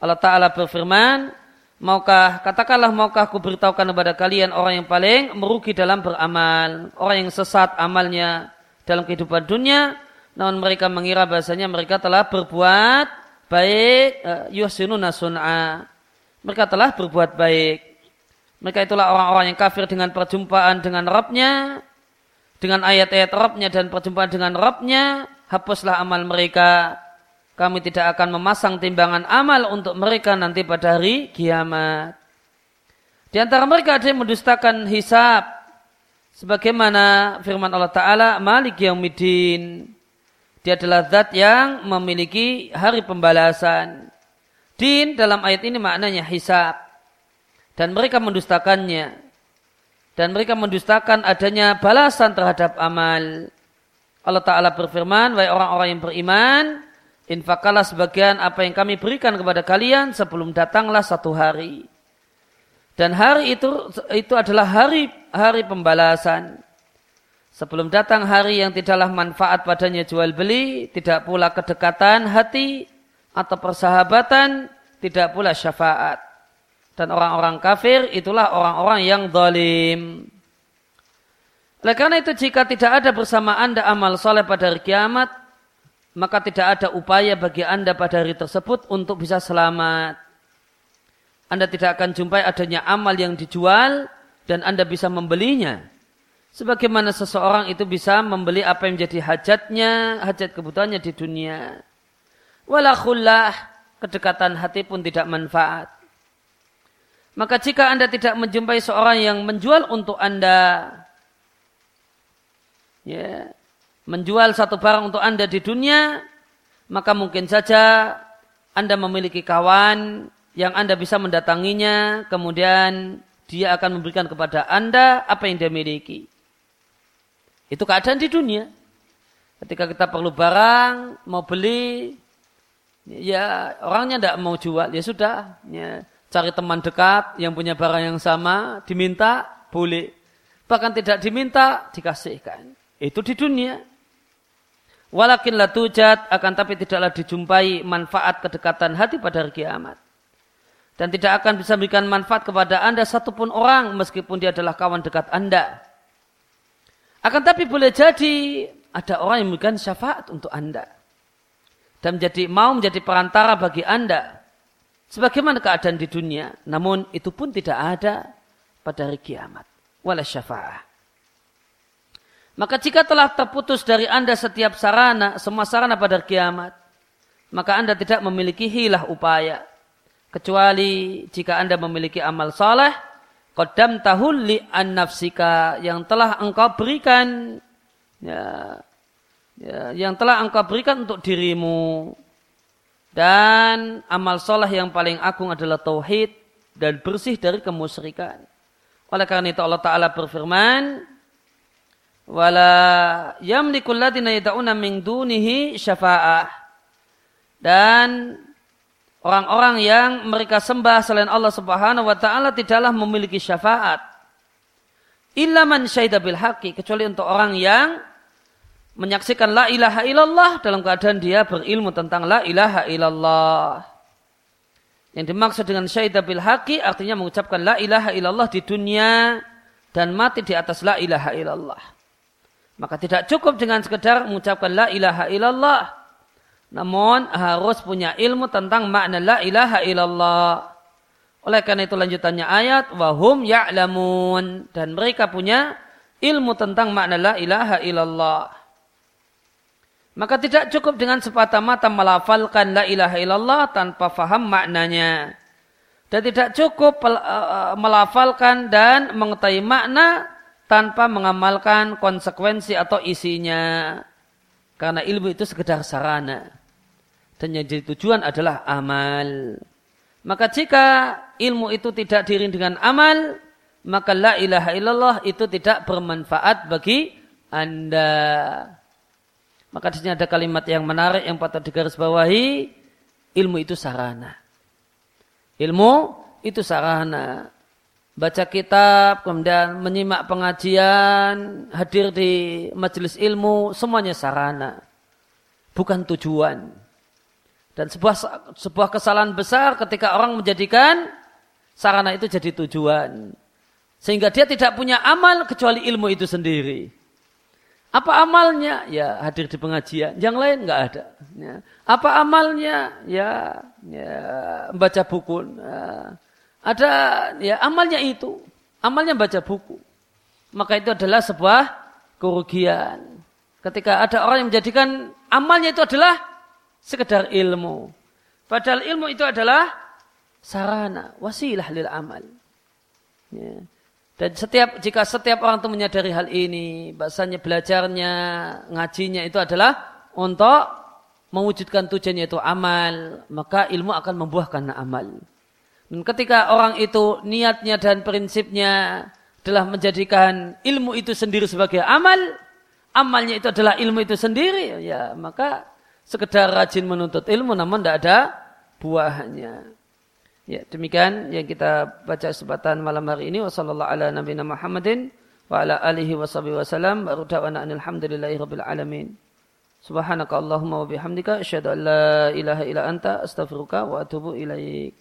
Allah Ta'ala berfirman, Maukah, katakanlah maukah aku beritahukan kepada kalian orang yang paling merugi dalam beramal. Orang yang sesat amalnya dalam kehidupan dunia namun mereka mengira bahasanya mereka telah berbuat baik eh, yuhsinuna sun'a. Mereka telah berbuat baik. Mereka itulah orang-orang yang kafir dengan perjumpaan dengan Rabbnya dengan ayat-ayat Rabbnya dan perjumpaan dengan Rabbnya hapuslah amal mereka. Kami tidak akan memasang timbangan amal untuk mereka nanti pada hari kiamat. Di antara mereka ada yang mendustakan hisab. Sebagaimana firman Allah Ta'ala Malik Yaumidin dia adalah zat yang memiliki hari pembalasan. Din dalam ayat ini maknanya hisab. Dan mereka mendustakannya. Dan mereka mendustakan adanya balasan terhadap amal. Allah Ta'ala berfirman, Wahai orang-orang yang beriman, infakalah sebagian apa yang kami berikan kepada kalian sebelum datanglah satu hari. Dan hari itu itu adalah hari hari pembalasan. Sebelum datang hari yang tidaklah manfaat padanya jual beli, tidak pula kedekatan hati atau persahabatan, tidak pula syafaat. Dan orang-orang kafir itulah orang-orang yang zalim. Oleh karena itu jika tidak ada bersama anda amal soleh pada hari kiamat, maka tidak ada upaya bagi anda pada hari tersebut untuk bisa selamat. Anda tidak akan jumpai adanya amal yang dijual dan anda bisa membelinya Sebagaimana seseorang itu bisa membeli apa yang menjadi hajatnya, hajat kebutuhannya di dunia. Walakhullah, kedekatan hati pun tidak manfaat. Maka jika Anda tidak menjumpai seorang yang menjual untuk Anda, ya, menjual satu barang untuk Anda di dunia, maka mungkin saja Anda memiliki kawan yang Anda bisa mendatanginya, kemudian dia akan memberikan kepada Anda apa yang dia miliki. Itu keadaan di dunia. Ketika kita perlu barang, mau beli, ya orangnya tidak mau jual, ya sudah. Ya, cari teman dekat yang punya barang yang sama, diminta, boleh. Bahkan tidak diminta, dikasihkan. Itu di dunia. Walakin la tujat, akan tapi tidaklah dijumpai manfaat kedekatan hati pada hari kiamat. Dan tidak akan bisa memberikan manfaat kepada anda satupun orang, meskipun dia adalah kawan dekat anda. Akan tapi boleh jadi ada orang yang memberikan syafaat untuk Anda. Dan menjadi mau menjadi perantara bagi Anda. sebagaimana keadaan di dunia. Namun itu pun tidak ada pada hari kiamat. Wala syafa'ah. Maka jika telah terputus dari anda setiap sarana, semua sarana pada hari kiamat, maka anda tidak memiliki hilah upaya. Kecuali jika anda memiliki amal saleh, kodam tahul li an nafsika yang telah engkau berikan ya, ya, yang telah engkau berikan untuk dirimu dan amal soleh yang paling agung adalah tauhid dan bersih dari kemusyrikan. Oleh karena itu Allah Ta'ala berfirman, Wala yamlikul ladina yada'una min dunihi syafa'ah. Dan orang-orang yang mereka sembah selain Allah Subhanahu wa taala tidaklah memiliki syafaat. Illa man syahida bil haqi kecuali untuk orang yang menyaksikan la ilaha illallah dalam keadaan dia berilmu tentang la ilaha illallah. Yang dimaksud dengan syahidah bil haqi artinya mengucapkan la ilaha illallah di dunia dan mati di atas la ilaha illallah. Maka tidak cukup dengan sekedar mengucapkan la ilaha illallah. Namun harus punya ilmu tentang makna la ilaha illallah. Oleh karena itu lanjutannya ayat wahum ya'lamun dan mereka punya ilmu tentang makna la ilaha illallah. Maka tidak cukup dengan sepatah-mata melafalkan la ilaha illallah tanpa faham maknanya. Dan tidak cukup eh, eh, melafalkan dan mengetahui makna tanpa mengamalkan konsekuensi atau isinya. Karena ilmu itu sekedar sarana. Dan yang jadi tujuan adalah amal. Maka jika ilmu itu tidak diring dengan amal, maka la ilaha illallah itu tidak bermanfaat bagi anda. Maka di sini ada kalimat yang menarik yang patut digarisbawahi. Ilmu itu sarana. Ilmu itu sarana. Baca kitab, kemudian menyimak pengajian, hadir di majelis ilmu, semuanya sarana. Bukan tujuan. Dan sebuah sebuah kesalahan besar ketika orang menjadikan sarana itu jadi tujuan. Sehingga dia tidak punya amal kecuali ilmu itu sendiri. Apa amalnya? Ya hadir di pengajian. Yang lain nggak ada. Ya. Apa amalnya? Ya, ya baca buku. Ya. Ada ya amalnya itu. Amalnya baca buku. Maka itu adalah sebuah kerugian. Ketika ada orang yang menjadikan amalnya itu adalah sekedar ilmu. Padahal ilmu itu adalah sarana, wasilah lil amal. Ya. Dan setiap jika setiap orang itu menyadari hal ini, bahasanya belajarnya, ngajinya itu adalah untuk mewujudkan tujuannya itu amal, maka ilmu akan membuahkan amal. Dan ketika orang itu niatnya dan prinsipnya adalah menjadikan ilmu itu sendiri sebagai amal, amalnya itu adalah ilmu itu sendiri, ya maka sekedar rajin menuntut ilmu namun tidak ada buahnya. Ya, demikian yang kita baca kesempatan malam hari ini. Wassallallahu ala nabiyina Muhammadin wa ala alihi wa sahbihi. Baru da'wana alhamdulillahi rabbil alamin. Subhanaka Allahumma wa bihamdika asyhadu an la ilaha illa anta astaghfiruka wa atubu ilaik.